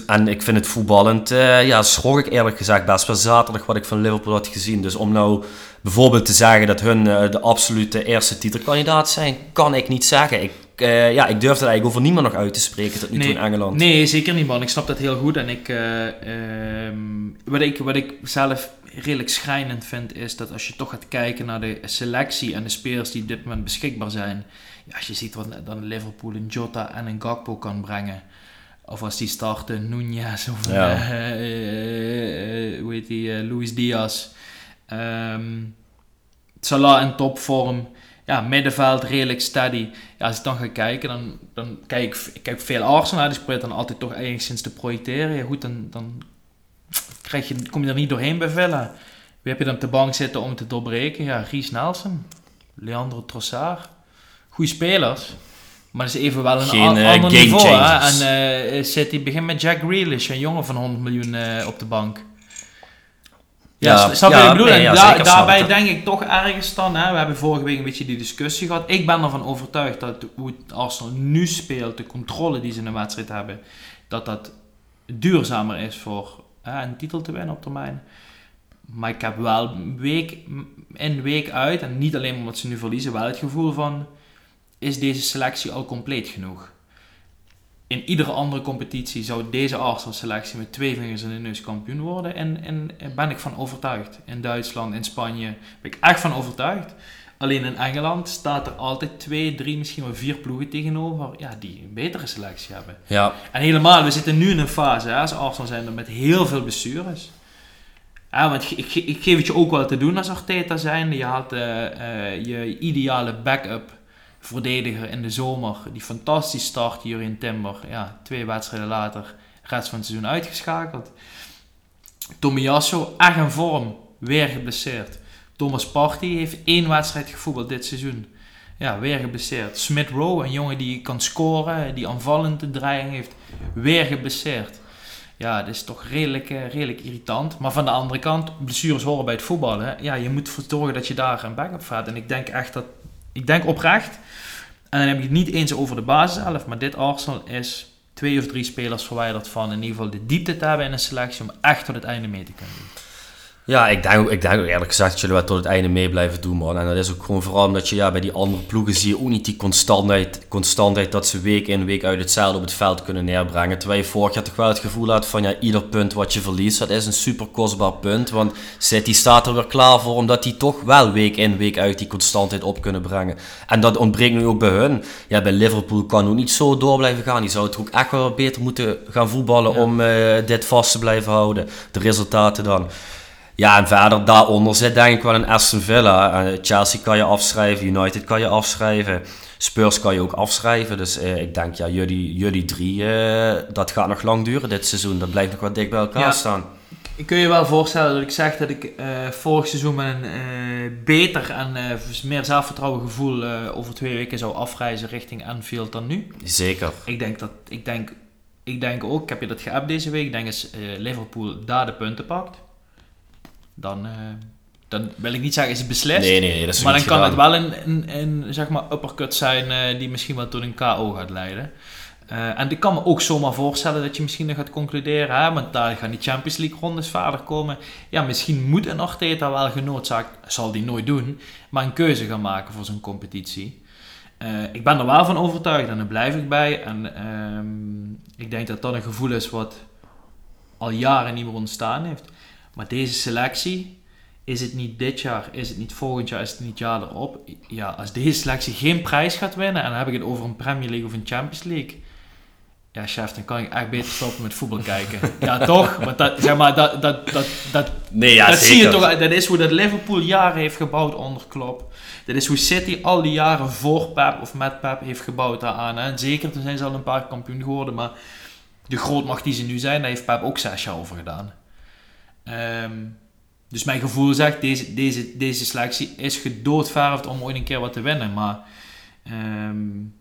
en ik vind het voetballend, uh, ja, schrok ik eerlijk gezegd best wel zaterdag wat ik van Liverpool had gezien. Dus om nou bijvoorbeeld te zeggen dat hun uh, de absolute eerste titelkandidaat zijn, kan ik niet zeggen. Ik, uh, ja, ik durf het eigenlijk over niemand nog uit te spreken tot nu nee, toe in Engeland. Nee, zeker niet man. Ik snap dat heel goed. En ik, ehm, wat, ik, wat ik zelf redelijk schrijnend vind, is dat als je toch gaat kijken naar de selectie en de spelers die op dit moment beschikbaar zijn. Ja, als je ziet wat dan Liverpool een Jota en een Gakpo kan brengen of als die starten, Nunez of ja. uh, uh, hoe heet die, Luis Diaz. Um, Salah in topvorm. ja, middenveld redelijk steady. Ja, als ik dan ga kijken, dan, dan kijk ik, ik kijk veel Arsenal. Die probeert dan altijd toch enigszins te projecteren. Ja, goed, dan, dan krijg je, kom je er niet doorheen bij Villa. Wie heb je dan op de bank zitten om te doorbreken? Ja, Ries Nelson, Leandro Trossard. Goede spelers. Maar is even wel een Geen, uh, ander niveau. Hè? En uh, City begint met Jack Grealish, een jongen van 100 miljoen uh, op de bank. Ja, ja snap je ja, ik bedoel? Nee, ja, da daarbij denk ik toch ergens dan, hè, we hebben vorige week een beetje die discussie gehad. Ik ben ervan overtuigd dat hoe Arsenal nu speelt, de controle die ze in de wedstrijd hebben, dat dat duurzamer is voor hè, een titel te winnen op termijn. Maar ik heb wel week in, week uit, en niet alleen omdat ze nu verliezen, wel het gevoel van, is deze selectie al compleet genoeg? In iedere andere competitie zou deze Arsenal selectie met twee vingers in de neus kampioen worden. En, en, ben ik van overtuigd. In Duitsland, in Spanje ben ik echt van overtuigd. Alleen in Engeland staat er altijd twee, drie, misschien wel vier ploegen tegenover ja, die een betere selectie hebben. Ja. En helemaal, we zitten nu in een fase, hè, als Arsenal zijn er met heel veel blessures. Ja, want ik, ik, geef het je ook wel te doen als Arteta zijn. Je had uh, uh, je ideale backup verdediger in de zomer. Die fantastisch start, Jurien Timber. Ja, twee wedstrijden later, rest van het seizoen uitgeschakeld. Tomiyasu, echt in vorm, weer geblesseerd. Thomas Partey heeft één wedstrijd gevoetbald dit seizoen. Ja, weer geblesseerd. Smith Rowe, een jongen die kan scoren, die aanvallende dreiging heeft, weer geblesseerd. Ja, dat is toch redelijk, uh, redelijk irritant. Maar van de andere kant, blessures horen bij het voetballen. Ja, je moet zorgen dat je daar een backup gaat. En ik denk echt dat, ik denk oprecht, en dan heb ik het niet eens over de basis zelf, maar dit Arsenal is twee of drie spelers verwijderd van in ieder geval de diepte te hebben in een selectie om echt tot het einde mee te kunnen doen. Ja, ik denk, ik denk ook eerlijk gezegd dat jullie wel tot het einde mee blijven doen, man. En dat is ook gewoon vooral omdat je ja, bij die andere ploegen zie je ook niet die constantheid, constantheid dat ze week in week uit hetzelfde op het veld kunnen neerbrengen. Terwijl je vorig jaar toch wel het gevoel had van ja, ieder punt wat je verliest, dat is een super kostbaar punt. Want City staat er weer klaar voor, omdat die toch wel week in week uit die constantheid op kunnen brengen. En dat ontbreekt nu ook bij hun. Ja, bij Liverpool kan ook niet zo door blijven gaan. Die zou het ook echt wel beter moeten gaan voetballen om uh, dit vast te blijven houden. De resultaten dan. Ja, en verder daaronder zit denk ik wel een Aston Villa. Uh, Chelsea kan je afschrijven, United kan je afschrijven. Spurs kan je ook afschrijven. Dus uh, ik denk, ja, jullie, jullie drie, uh, dat gaat nog lang duren dit seizoen. Dat blijft nog wat dik bij elkaar ja. staan. Ik kun je wel voorstellen dat ik zeg dat ik vorig seizoen met een beter en meer zelfvertrouwen gevoel over twee weken zou afreizen richting Anfield dan nu. Zeker. Ik denk dat, ik denk, ik denk ook, ik heb je dat geappt deze week, ik denk dat Liverpool daar de punten pakt dan, uh, dan wil ik niet zeggen is het beslist. Nee, nee, nee dat is Maar dan gedaan. kan het wel een, een, een, zeg maar uppercut zijn uh, die misschien wel tot een KO gaat leiden. Uh, en ik kan me ook zomaar voorstellen dat je misschien nog gaat concluderen, hè, want daar gaan die Champions League rondes verder komen. Ja, misschien moet een Arteta wel genoodzaakt, zal die nooit doen, maar een keuze gaan maken voor zo'n competitie. Uh, ik ben er wel van overtuigd en daar blijf ik bij. En uh, ik denk dat dat een gevoel is wat al jaren niet meer ontstaan heeft. Maar deze selectie, is het niet dit jaar, is het niet volgend jaar, is het niet het jaar erop. Ja, als deze selectie geen prijs gaat winnen, en dan heb ik het over een Premier League of een Champions League. Ja, chef, dan kan ik echt beter stoppen met voetbal kijken. Ja, toch? Want dat, zeg maar, dat, dat, dat, dat, nee, ja, dat zeker. zie je toch. Dat is hoe dat Liverpool jaren heeft gebouwd onder Klopp. Dat is hoe City al die jaren voor Pep of met Pep heeft gebouwd daaraan. En zeker, toen zijn ze al een paar kampioen geworden. Maar de grootmacht die ze nu zijn, daar heeft Pep ook zes jaar over gedaan. Um, dus mijn gevoel zegt, deze, deze, deze selectie is gedoodverfd om ooit een keer wat te winnen. Maar um,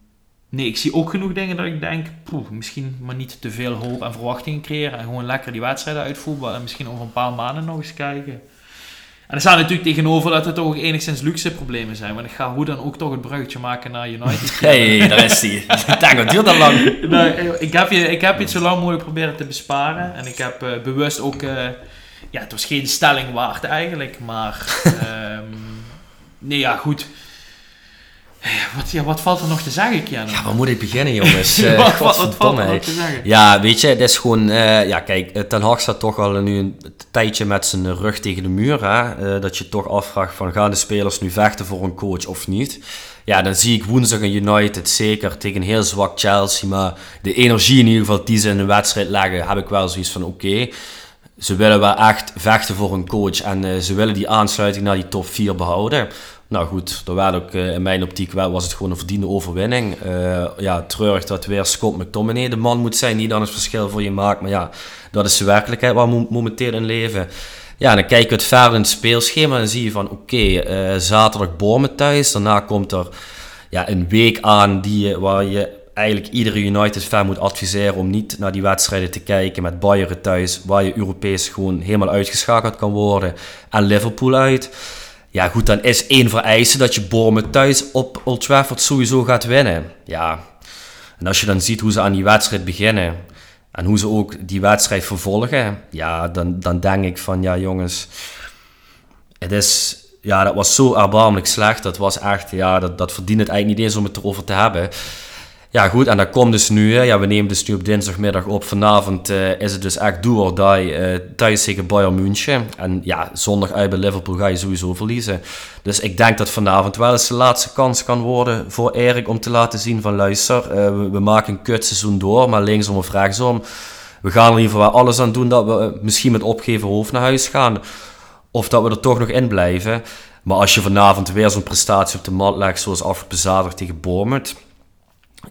nee, ik zie ook genoeg dingen dat ik denk, poeh, misschien maar niet te veel hoop en verwachtingen creëren. En gewoon lekker die wedstrijden uitvoeren en misschien over een paar maanden nog eens kijken. En er staat natuurlijk tegenover dat er toch ook enigszins luxe problemen zijn. Want ik ga hoe dan ook toch het bruggetje maken naar United. Hé, hey, daar is hij. Dat duurt al lang. nou, ik, heb je, ik heb je het zo lang mogelijk proberen te besparen. En ik heb uh, bewust ook... Uh, ja, het was geen stelling waard eigenlijk. Maar... um, nee, ja, goed. Wat, ja, wat valt er nog te zeggen, Keanu? Ja, waar moet ik beginnen, jongens? Uh, wat, wat, wat valt er nog te zeggen? Ja, weet je, het is gewoon... Uh, ja, kijk, Ten Hag staat toch al nu een tijdje met zijn rug tegen de muur. Hè? Uh, dat je toch afvraagt van, gaan de spelers nu vechten voor een coach of niet? Ja, dan zie ik woensdag een United zeker tegen een heel zwak Chelsea. Maar de energie in ieder geval die ze in een wedstrijd leggen, heb ik wel zoiets van, oké... Okay, ze willen wel echt vechten voor een coach en uh, ze willen die aansluiting naar die top 4 behouden. Nou goed, er werd ook in mijn optiek was het gewoon een verdiende overwinning. ja, treurig dat weer Scott McTominay de man moet zijn die dan het verschil voor je maakt. Maar ja, dat is de werkelijkheid waar we momenteel in leven. Ja, dan kijk je het verder in het speelschema en zie je van oké, zaterdag Bournemouth thuis. Daarna komt er ja, een week aan die, waar je eigenlijk iedere United-fan moet adviseren om niet naar die wedstrijden te kijken met Bayern thuis, waar je Europees gewoon helemaal uitgeschakeld kan worden, en Liverpool uit. Ja, goed, dan is één vereiste dat je Bournemouth thuis op Old Trafford sowieso gaat winnen. Ja, en als je dan ziet hoe ze aan die wedstrijd beginnen en hoe ze ook die wedstrijd vervolgen, ja, dan, dan denk ik van, ja jongens, het is, ja, dat was zo erbarmelijk slecht. Dat was echt, ja, dat, dat verdient het eigenlijk niet eens om het erover te hebben. Ja, goed, en dat komt dus nu. Hè. Ja, we nemen dus nu op dinsdagmiddag op. Vanavond uh, is het dus echt do or die uh, thuis tegen Bayern München. En ja, zondag uit bij Liverpool ga je sowieso verliezen. Dus ik denk dat vanavond wel eens de laatste kans kan worden voor Erik om te laten zien van luister, we, we, maken een kutseizoen door, maar linksom of rechtsom. We gaan er in ieder geval alles aan doen dat we misschien met opgeven hoofd naar huis gaan. Of dat we er toch nog in blijven. Maar als je vanavond weer zo'n prestatie op de mat legt zoals afgelopen zaterdag tegen Bournemouth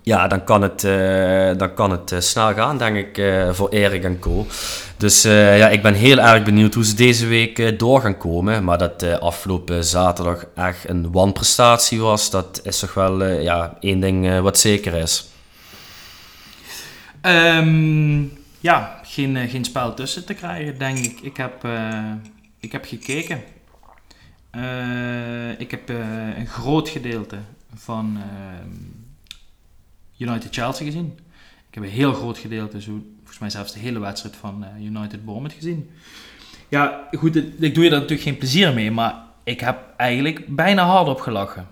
ja, dan kan het, uh, dan kan het uh, snel gaan, denk ik, uh, voor Erik en Co. Dus ja, ik ben heel erg benieuwd hoe ze deze week door gaan komen. Maar dat afgelopen zaterdag echt een wanprestatie was, dat is toch wel ja, één ding wat zeker is. Um, ja, geen, geen spel tussen te krijgen, denk ik. Ik heb, ik heb gekeken. ik heb een groot gedeelte van ehm, United Chelsea gezien. Ik heb een heel groot gedeelte, zo, volgens mij zelfs de hele wedstrijd van uh, United Bournemouth gezien. Ja, goed, ik doe je daar natuurlijk geen plezier mee, maar ik heb eigenlijk bijna hard op gelachen.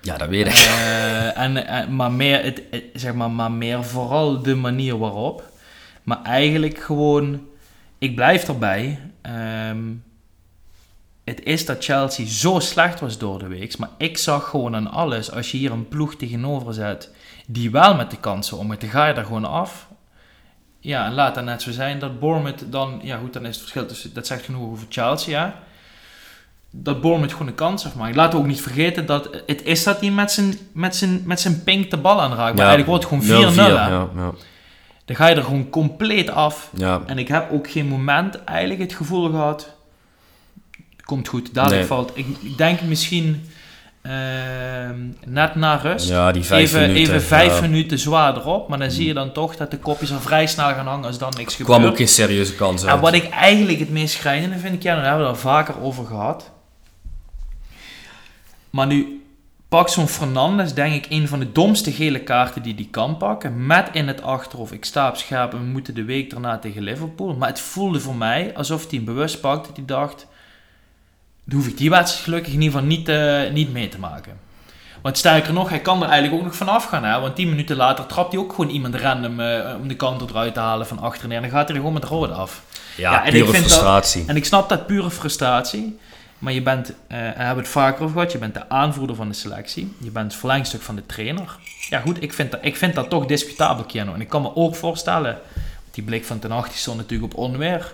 Ja, dat weet ik. Uh, en, en, maar, meer, het, zeg maar, maar meer vooral de manier waarop. Maar eigenlijk gewoon, ik blijf erbij. Um, het is dat Chelsea zo slecht was door de week. Maar ik zag gewoon aan alles, als je hier een ploeg tegenover zet die wel met de kansen omgaat, dan ga je daar gewoon af. Ja, en laat dat net zo zijn dat Bournemouth dan, ja goed, dan is het verschil tussen, dat zegt genoeg over Chelsea, ja. Dat Bournemouth gewoon een kans afmaakt. Laten we ook niet vergeten dat het is dat hij met zijn, met zijn, met zijn pink de bal aanraakt. Maar eigenlijk wordt het gewoon 4-0. Ja, ja. Dan ga je er gewoon compleet af. Ja. En ik heb ook geen moment eigenlijk het gevoel gehad, komt goed, dadelijk valt. Ik, ik denk misschien net na rust. Ja, die vijf even, minuten, even vijf minuten zwaar erop. Maar dan zie je dan toch dat de kopjes er vrij snel gaan hangen als dan niks gebeurt. kwam ook geen serieuze kans uit. En wat ik eigenlijk het meest schrijnende vind, ik, ja, daar hebben we het al vaker over gehad. Maar nu pak zo'n Fernandes, denk ik, een van de domste gele kaarten die die kan pakken. Met in het achterhoofd, ik sta op scherp en we moeten de week daarna tegen Liverpool. Maar het voelde voor mij alsof hij hem bewust pakte. Dat hij dacht, hoef ik die wedstrijd gelukkig in ieder geval niet, uh, niet mee te maken. Want sterker nog, hij kan er eigenlijk ook nog vanaf gaan. Hè? Want 10 minuten later trapt hij ook gewoon iemand random uh, om de kant eruit te halen van achterin. En dan gaat hij er gewoon met rood af. Ja, en pure ik vind frustratie. Dat, en ik snap dat pure frustratie. Maar je bent, uh, we hebben het vaker over gehad, je bent de aanvoerder van de selectie. Je bent het verlengstuk van de trainer. Ja goed, ik vind dat, ik vind dat toch discutabel, Keanu. En ik kan me ook voorstellen, die blik van Ten Hag stond natuurlijk op onweer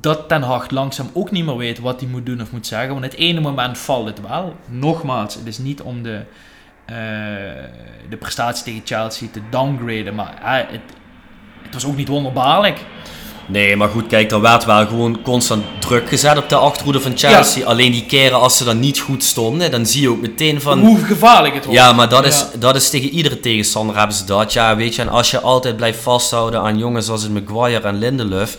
dat Ten Hag langzaam ook niet meer weet wat hij moet doen of moet zeggen. Want het ene moment valt het wel. Nogmaals, het is niet om de, uh, de prestatie tegen Chelsea te downgraden. Maar uh, het, het was ook niet wonderbaarlijk. Nee, maar goed, kijk, er werd wel gewoon constant druk gezet op de achterhoede van Chelsea. Alleen die keren als ze dan niet goed stonden, dan zie je ook meteen van... Hoe gevaarlijk het wordt. Ja, maar dat, Is, dat is tegen iedere tegenstander hebben ze dat. Ja, weet je, en als je altijd blijft vasthouden aan jongens als Maguire en Lindelöf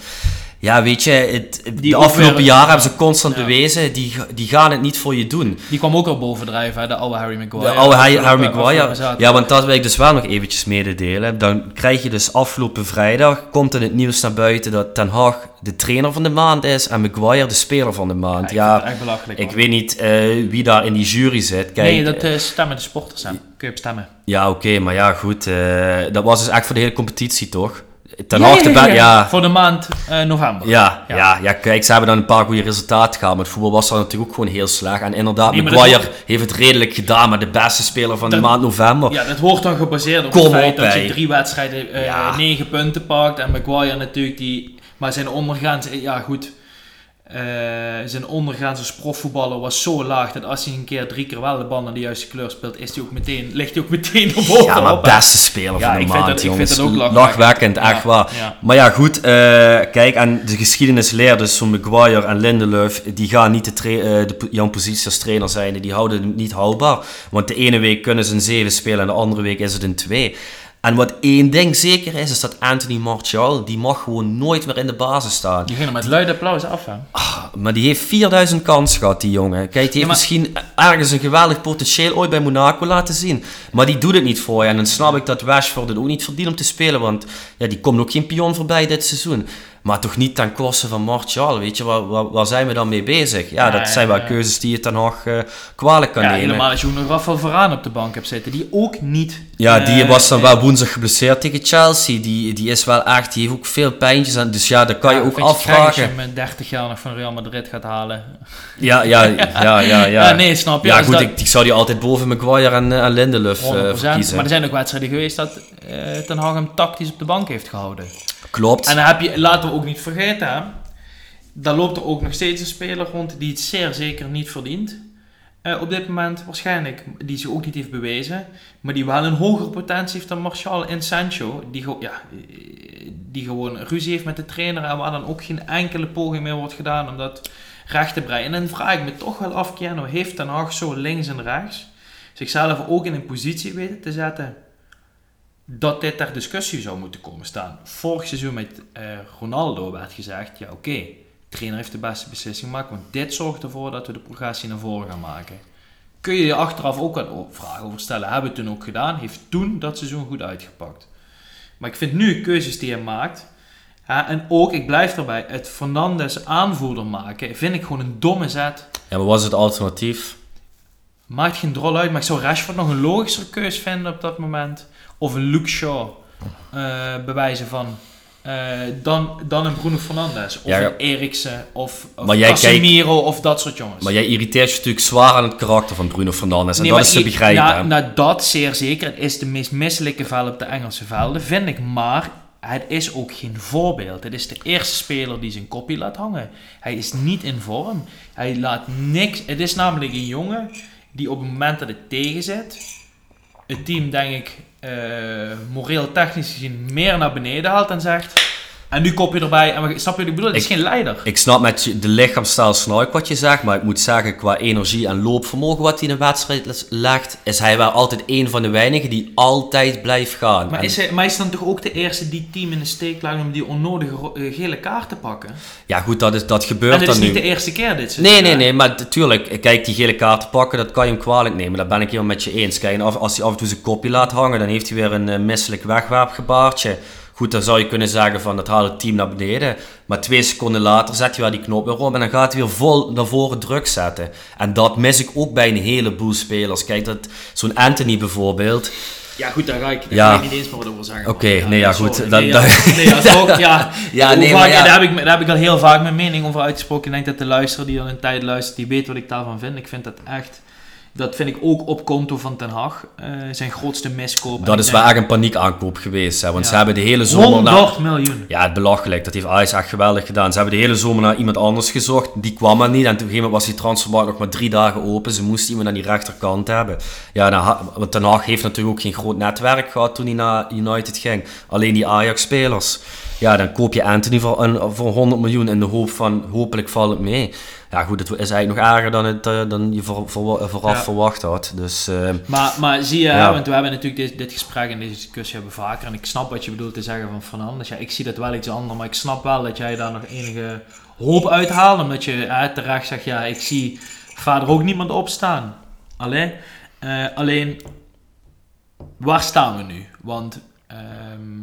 ja, weet je, het, de afgelopen jaren hebben ze constant bewezen, die, die gaan het niet voor je doen. Die kwam ook al bovendrijven, de oude Harry Maguire. De oude Harry, Harry Maguire. Ja, want dat wil ik dus wel nog eventjes mededelen. Dan krijg je dus afgelopen vrijdag, komt in het nieuws naar buiten dat Ten Hag de trainer van de maand is en Maguire de speler van de maand. Ja, echt belachelijk. Ik weet niet uh, wie daar in die jury zit. Kijk, nee, dat uh, stemmen de sporters aan. Kun je op stemmen. Ja, oké, maar ja, goed. Uh, dat was dus echt voor de hele competitie, toch? Ten ja, ja, ja, Voor de maand uh, november. Ja, ja. Ja, kijk, ze hebben dan een paar goede resultaten gehad. Maar het voetbal was dan natuurlijk ook gewoon heel slecht. En inderdaad, nee, Maguire heeft het redelijk gedaan met de beste speler van de maand november. Ja, dat wordt dan gebaseerd op Kom het feit op, dat je drie wedstrijden uh, negen punten pakt. En Maguire natuurlijk die... Maar zijn ondergrens, ja goed... zijn ondergrens als profvoetballer was zo laag dat als hij een keer drie keer wel de bal naar de juiste kleur speelt, is hij ook meteen, ligt hij ook meteen op. Ja, maar beste speler Ja, van de ik vind maand, dat- ik jongens. vind dat ook lachwekkend. echt waar. ja. Maar ja, goed, eh, kijk, en de geschiedenis leert dus zo'n Maguire en Lindelöf, die gaan niet de, tra- eh, de, jouw positie als trainer zijn, die houden het niet houdbaar. Want de ene week kunnen ze een 7 spelen en de andere week is het een 2. En wat één ding zeker is, is dat Anthony Martial, die mag gewoon nooit meer in de basis staan. Die gingen met luid applaus af, hè? Maar die heeft 4000 kans gehad, die jongen. Kijk, die heeft Ja, maar- misschien ergens een geweldig potentieel ooit bij Monaco laten zien. Maar die doet het niet voor je. En dan snap ik dat Rashford het ook niet verdient om te spelen. Want ja, die komt ook geen pion voorbij dit seizoen. Maar toch niet ten koste van Martial, weet je. Waar, waar, waar zijn we dan mee bezig? Ja, Ja, dat zijn wel keuzes die je ten nog eh, kwalijk kan Ja, nemen. helemaal als je nog Rafael Varaan op de bank hebt zitten, die ook niet... Ja, die eh, was dan eh, wel woensdag geblesseerd tegen Chelsea. Die, die is wel echt, die heeft ook veel pijntjes. En, dus ja, dat kan je ook gek als afvragen. je met 30 jaar nog van Real Madrid gaat halen. Ja, ja, ja, ja, ja. Ja, nee, snap je? Ja, goed, dat- ik, ik zou die altijd boven Maguire en, en Lindelöf 100%. verkiezen. maar er zijn ook wedstrijden geweest dat Ten Hag hem tactisch op de bank heeft gehouden. Klopt. En dan heb je, laten we ook niet vergeten, hè, daar loopt er ook nog steeds een speler rond die het zeer zeker niet verdient. Eh, op dit moment waarschijnlijk, die zich ook niet heeft bewezen, maar die wel een hogere potentie heeft dan Martial en Sancho, die, ja, die gewoon ruzie heeft met de trainer en waar dan ook geen enkele poging meer wordt gedaan om dat recht te breien. En dan vraag ik me toch wel af, Keanu, heeft Ten Hag zo links en rechts zichzelf ook in een positie weten te zetten dat dit ter discussie zou moeten komen staan. Vorig seizoen met eh, Ronaldo werd gezegd, ja oké, de trainer heeft de beste beslissing gemaakt, want dit zorgt ervoor dat we de progressie naar voren gaan maken. Kun je je achteraf ook o- vragen over stellen, hebben we toen ook gedaan, heeft toen dat seizoen goed uitgepakt. Maar ik vind nu keuzes die hij maakt, en ook, ik blijf erbij, het Fernandes aanvoerder maken, vind ik gewoon een domme zet. Ja, maar wat is het alternatief? Maakt geen drol uit, maar ik zou Rashford nog een logischer keus vinden op dat moment. Of een Luke Shaw eh, bewijzen van. eh, dan, dan een Bruno Fernandes. Of Ja, ja. een Eriksen. Of, of Casemiro. Of dat soort jongens. Maar jij irriteert je natuurlijk zwaar aan het karakter van Bruno Fernandes. En Nee, dat is te begrijpen. Nou, dat zeer zeker. Het is de meest misselijke veld op de Engelse velden, vind ik. Maar het is ook geen voorbeeld. Het is de eerste speler die zijn kopie laat hangen. Hij is niet in vorm. Hij laat niks. Het is namelijk een jongen die op het moment dat het tegen zit, het team, denk ik, moreel technisch gezien meer naar beneden haalt en zegt. En nu kop je erbij. En snap je wat ik bedoel? Het is Ik- geen leider. Ik snap met de lichaamstaal snap ik wat je zegt, maar ik moet zeggen, qua energie en loopvermogen wat hij in een wedstrijd legt, is hij wel altijd een van de weinigen die altijd blijft gaan. Maar En- is, hij, maar is dan toch ook de eerste die het team in de steek laat om die onnodige eh, gele kaart te pakken? ja goed, dat, is, dat En gebeurt is dan nu. niet de eerste keer dit. Nee, nee, hè? nee, maar natuurlijk, kijk, die gele kaart te pakken, dat kan je hem kwalijk nemen. Dat ben ik helemaal met je eens. Kijk, en als hij af en toe zijn kopje laat hangen, dan heeft hij weer een eh, misselijk wegwerpgebaartje. Goed, dan zou je kunnen zeggen van, dat haalt het team naar beneden. Maar twee seconden later zet hij wel die knop weer om en dan gaat hij weer vol naar voren druk zetten. En dat mis ik ook bij een heleboel spelers. Kijk, dat zo'n Anthony bijvoorbeeld, Ja, goed, daar ga ik, daar Ja. ga ik niet eens meer over zeggen. Oké, nee, ja, goed, Nee, dat- ja, dat- nee, ja, toch, ja. Ja, Hoe nee, vaak- maar ja. Daar, heb ik, daar heb ik al heel vaak mijn mening over uitgesproken. Ik denk dat de luisteraar die al een tijd luistert, die weet wat ik daarvan vind. Ik vind dat echt... Dat vind ik ook op konto van Ten Hag. eh, zijn grootste miskoop. Dat is denk wel echt een paniekaankoop geweest. Hè, want Ja. ze hebben de hele zomer... na- 100 miljoen. Ja, het belachelijk. Dat heeft Ajax echt geweldig gedaan. Ze hebben de hele zomer naar iemand anders gezocht. Die kwam er niet. En op een gegeven moment was die transfermarkt nog maar drie dagen open. Ze moesten iemand aan die rechterkant hebben. Ja, ha- want Ten Hag heeft natuurlijk ook geen groot netwerk gehad toen hij naar United ging. Alleen die Ajax-spelers. Ja, dan koop je Anthony voor, een, voor 100 miljoen in de hoop van hopelijk valt het mee. Ja goed, het is eigenlijk nog erger dan, het, eh, dan je voor, voor- vooraf Ja. verwacht had. Dus eh, Maar, maar zie je, Ja. want we hebben natuurlijk dit, dit gesprek en deze discussie hebben we vaker. En ik snap wat je bedoelt te zeggen van Fernandes. Ja, ik zie dat wel iets anders, maar ik snap wel dat jij daar nog enige hoop uithaalt. Omdat je hè, terecht zegt, ja, ik zie vader ook niemand opstaan. Alleen, eh, alleen waar staan we nu? Want ehm,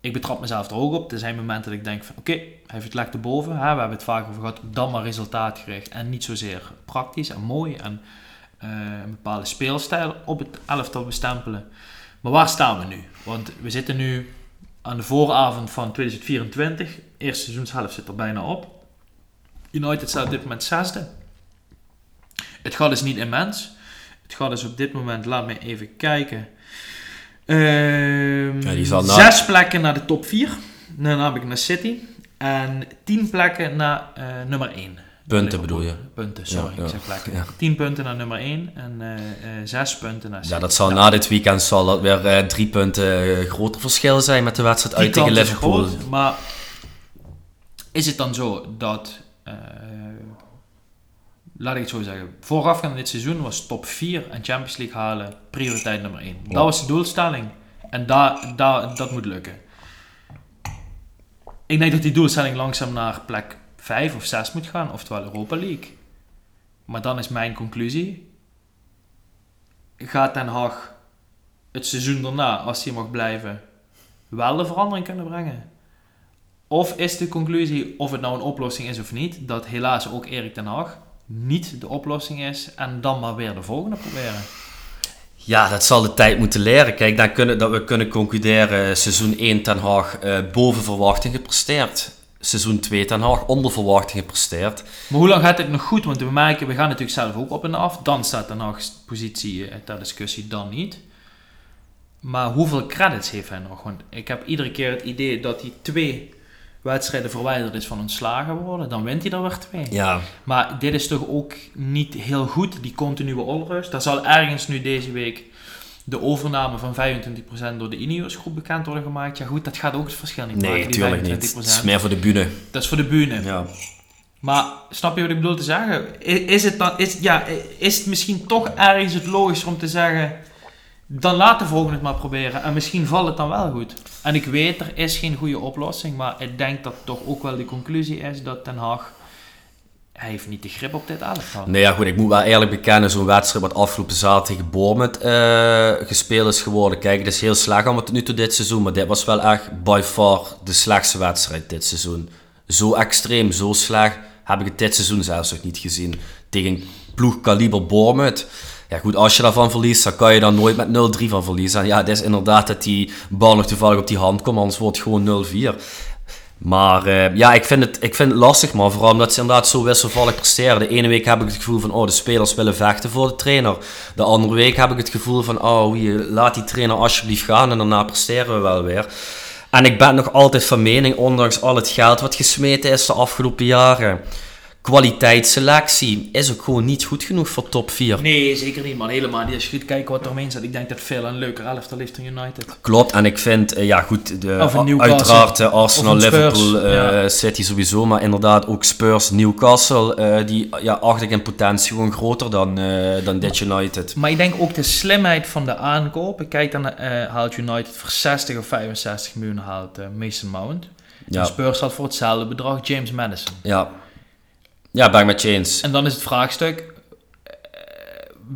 ik betrap mezelf er ook op. Er zijn momenten dat ik denk van, oké, heeft het lekker boven. Hè? We hebben het vaak over gehad, dan maar resultaatgericht. En niet zozeer praktisch en mooi en eh, een bepaalde speelstijl op het elftal bestempelen. Maar waar staan we nu? Want we zitten nu aan de vooravond van 2024. Eerste seizoenshelft zit er bijna op. United staat op dit moment zesde. Het gat is niet immens. Het gat is op dit moment, laat me even kijken. Ehm, Ja, die zal na- Zes plekken naar de top 4. Dan heb ik naar City. En 10 plekken naar uh, nummer 1. Punten bedoel je? Punten, sorry, ja, ja. ik zeg plekken. Ja. 10 punten naar nummer 1 en uh, uh, 6 punten naar Ja, dat zal na dit weekend zal dat weer 3 punten groter verschil zijn met de wedstrijd uit tegen Liverpool. Groot, maar is het dan zo dat laat ik het zo zeggen, voorafgaand dit seizoen was top 4 en Champions League halen prioriteit nummer 1. Dat was de doelstelling en da, da, dat moet lukken. Ik denk dat die doelstelling langzaam naar plek 5 of 6 moet gaan, oftewel Europa League. Maar dan is mijn conclusie: gaat Den Haag het seizoen daarna, als hij mag blijven, wel de verandering kunnen brengen? Of is de conclusie, of het nou een oplossing is of niet, dat helaas ook Erik ten Haag niet de oplossing is en dan maar weer de volgende proberen. Ja, dat zal de tijd moeten leren. Kijk, dan kunnen, dat we kunnen concluderen, seizoen 1 Ten Haag uh, boven verwachting gepresteerd. Seizoen 2 Ten Haag onder verwachting gepresteerd. Maar hoe lang gaat dit nog goed? Want we merken, we gaan natuurlijk zelf ook op en af. Dan staat Ten Haag's positie uh, ter discussie, dan niet. Maar hoeveel credits heeft hij nog? Want ik heb iedere keer het idee dat hij twee wedstrijden verwijderd is van ontslagen worden, dan wint hij er weer twee. Ja. Maar dit is toch ook niet heel goed, die continue onrust. Daar zal ergens nu deze week de overname van 25% door de Ineos groep bekend worden gemaakt. Ja goed, dat gaat ook het verschil niet nee, maken, die 25%. niet. Het is meer voor de bühne. Dat is voor de bühne. Ja. Maar snap je wat ik bedoel te zeggen? Is het, dan, is, ja, is het misschien toch ergens het logischer om te zeggen dan laat de volgende het maar proberen. En misschien valt het dan wel goed. En ik weet, er is geen goede oplossing. Maar ik denk dat toch ook wel de conclusie is dat Den Haag... Hij heeft niet de grip op dit elftal. Nee, ja goed, ik moet wel eerlijk bekennen, zo'n wedstrijd wat afgelopen zaterdag tegen Bournemouth uh, gespeeld is geworden. Kijk, het is heel slecht allemaal tot nu toe dit seizoen, maar dit was wel echt by far de slechtste wedstrijd dit seizoen. Zo extreem, zo slecht heb ik het dit seizoen zelfs nog niet gezien. Tegen ploeg kaliber Bournemouth. Ja goed, als je daarvan verliest, dan kan je dan nooit met 0-3 van verliezen. En ja, het is inderdaad dat die bal nog toevallig op die hand komt, anders wordt het gewoon 0-4. Maar uh, ja, ik vind, het, ik vind het lastig, maar vooral omdat ze inderdaad zo wisselvallig presteren. De ene week heb ik het gevoel van, oh, de spelers willen vechten voor de trainer. De andere week heb ik het gevoel van, oh, laat die trainer alsjeblieft gaan en daarna presteren we wel weer. En ik ben nog altijd van mening, ondanks al het geld wat gesmeten is de afgelopen jaren kwaliteitsselectie is ook gewoon niet goed genoeg voor top 4. Nee, zeker niet, man. Helemaal niet. Als je goed kijkt wat er omheen zit, ik denk dat veel een leuker elftal heeft dan United. Klopt, en ik vind, uh, ja goed, de, uiteraard uh, Arsenal, Liverpool, uh, City sowieso, maar inderdaad ook Spurs, Newcastle, die ja, acht ik in potentie gewoon groter dan, dan dit United. Maar ik denk ook de slimheid van de aankoop. Ik kijk dan, haalt United voor 60 of 65 miljoen haalt Mason Mount. Ja. Spurs had voor hetzelfde bedrag James Madison. Ja. Ja, ik met je En dan is het vraagstuk, eh,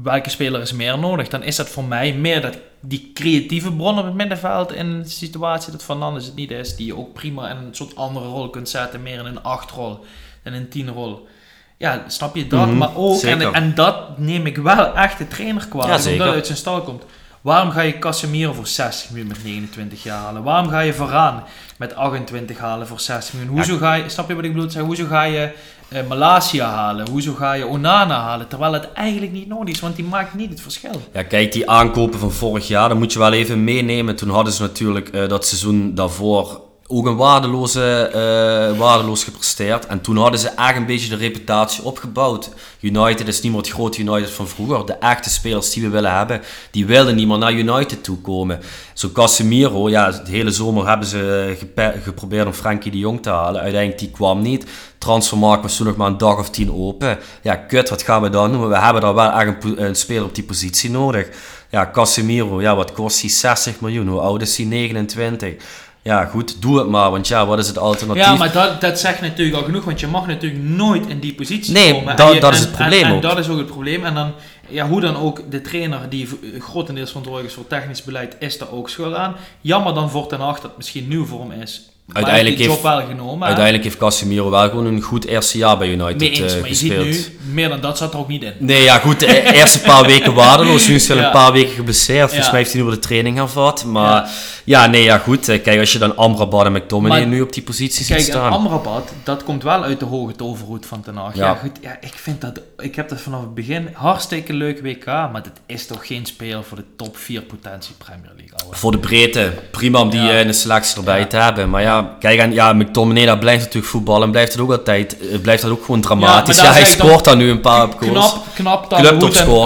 welke speler is meer nodig? Dan is dat voor mij meer dat die creatieve bron op het middenveld in de situatie dat Fernandes het niet is, die je ook prima in een soort andere rol kunt zetten, meer in een achtrol en een tienrol. Ja, snap je dat? Mhm, maar ook, en, en, dat neem ik wel echt de trainer kwalijk, omdat hij uit zijn stal komt. Waarom ga je Casemiro voor 60 miljoen met 29 jaar halen? Waarom ga je Varaan met 28 halen voor 60 miljoen? Hoezo ga je, snap je wat ik bedoel? Hoezo ga je uh, Malasia halen? Hoezo ga je Onana halen? Terwijl het eigenlijk niet nodig is, want die maakt niet het verschil. Ja, kijk, die aankopen van vorig jaar, dan moet je wel even meenemen. Toen hadden ze natuurlijk uh, dat seizoen daarvoor ook een waardeloze, uh, waardeloos gepresteerd. En toen hadden ze echt een beetje de reputatie opgebouwd. United is niet meer het grote United van vroeger. De echte spelers die we willen hebben, die wilden niet meer naar United toe komen. Zo Casemiro, ja, de hele zomer hebben ze geprobeerd om Frankie de Jong te halen. Uiteindelijk die kwam niet. Transfermarkt was toen nog maar een dag of tien open. Ja, kut, wat gaan we dan doen? We hebben daar wel echt een, een speler op die positie nodig. Ja, Casemiro, ja, wat kost hij? 60 miljoen. Hoe oud is hij? 29 ja, goed, doe het maar, want ja, wat is het alternatief? Ja, maar dat, dat zegt natuurlijk al genoeg, want je mag natuurlijk nooit in die positie nee, komen. Nee, dat, is het probleem en, en, dat is ook het probleem. En dan, ja, hoe dan ook, de trainer die grotendeels verantwoordelijk is voor technisch beleid, is daar ook schuld aan. Jammer dan voor Ten Hag dat het misschien nieuw voor hem is uiteindelijk heeft, job wel genomen. Uiteindelijk heeft Casemiro wel gewoon een goed eerste jaar bij United nee, eens, uh, maar gespeeld. Je ziet nu, meer dan dat zat er ook niet in. Nee, ja goed, de eerste paar weken waardeloos. Nu is hij ja. een paar weken geblesseerd. Volgens mij heeft hij nu wel de training hervat. Maar ja. ja, nee, ja goed. Kijk, als je dan Amrabat en McTominay nu op die positie ziet staan. Kijk, Amrabat, dat komt wel uit de hoge toverhoed van Ten Hag. Ja. ja. goed, ja, ik vind dat, ik heb dat vanaf het begin hartstikke leuk WK, maar het is toch geen speler voor de top 4 potentie Premier League. Voor de breedte, prima om die in de selectie erbij te hebben. Maar ja, Ja, kijk, en ja, McTominay dat blijft natuurlijk voetballen en blijft het ook altijd, blijft dat ook gewoon dramatisch. Ja, hij scoort dan nu een paar goals. Knap, knap dat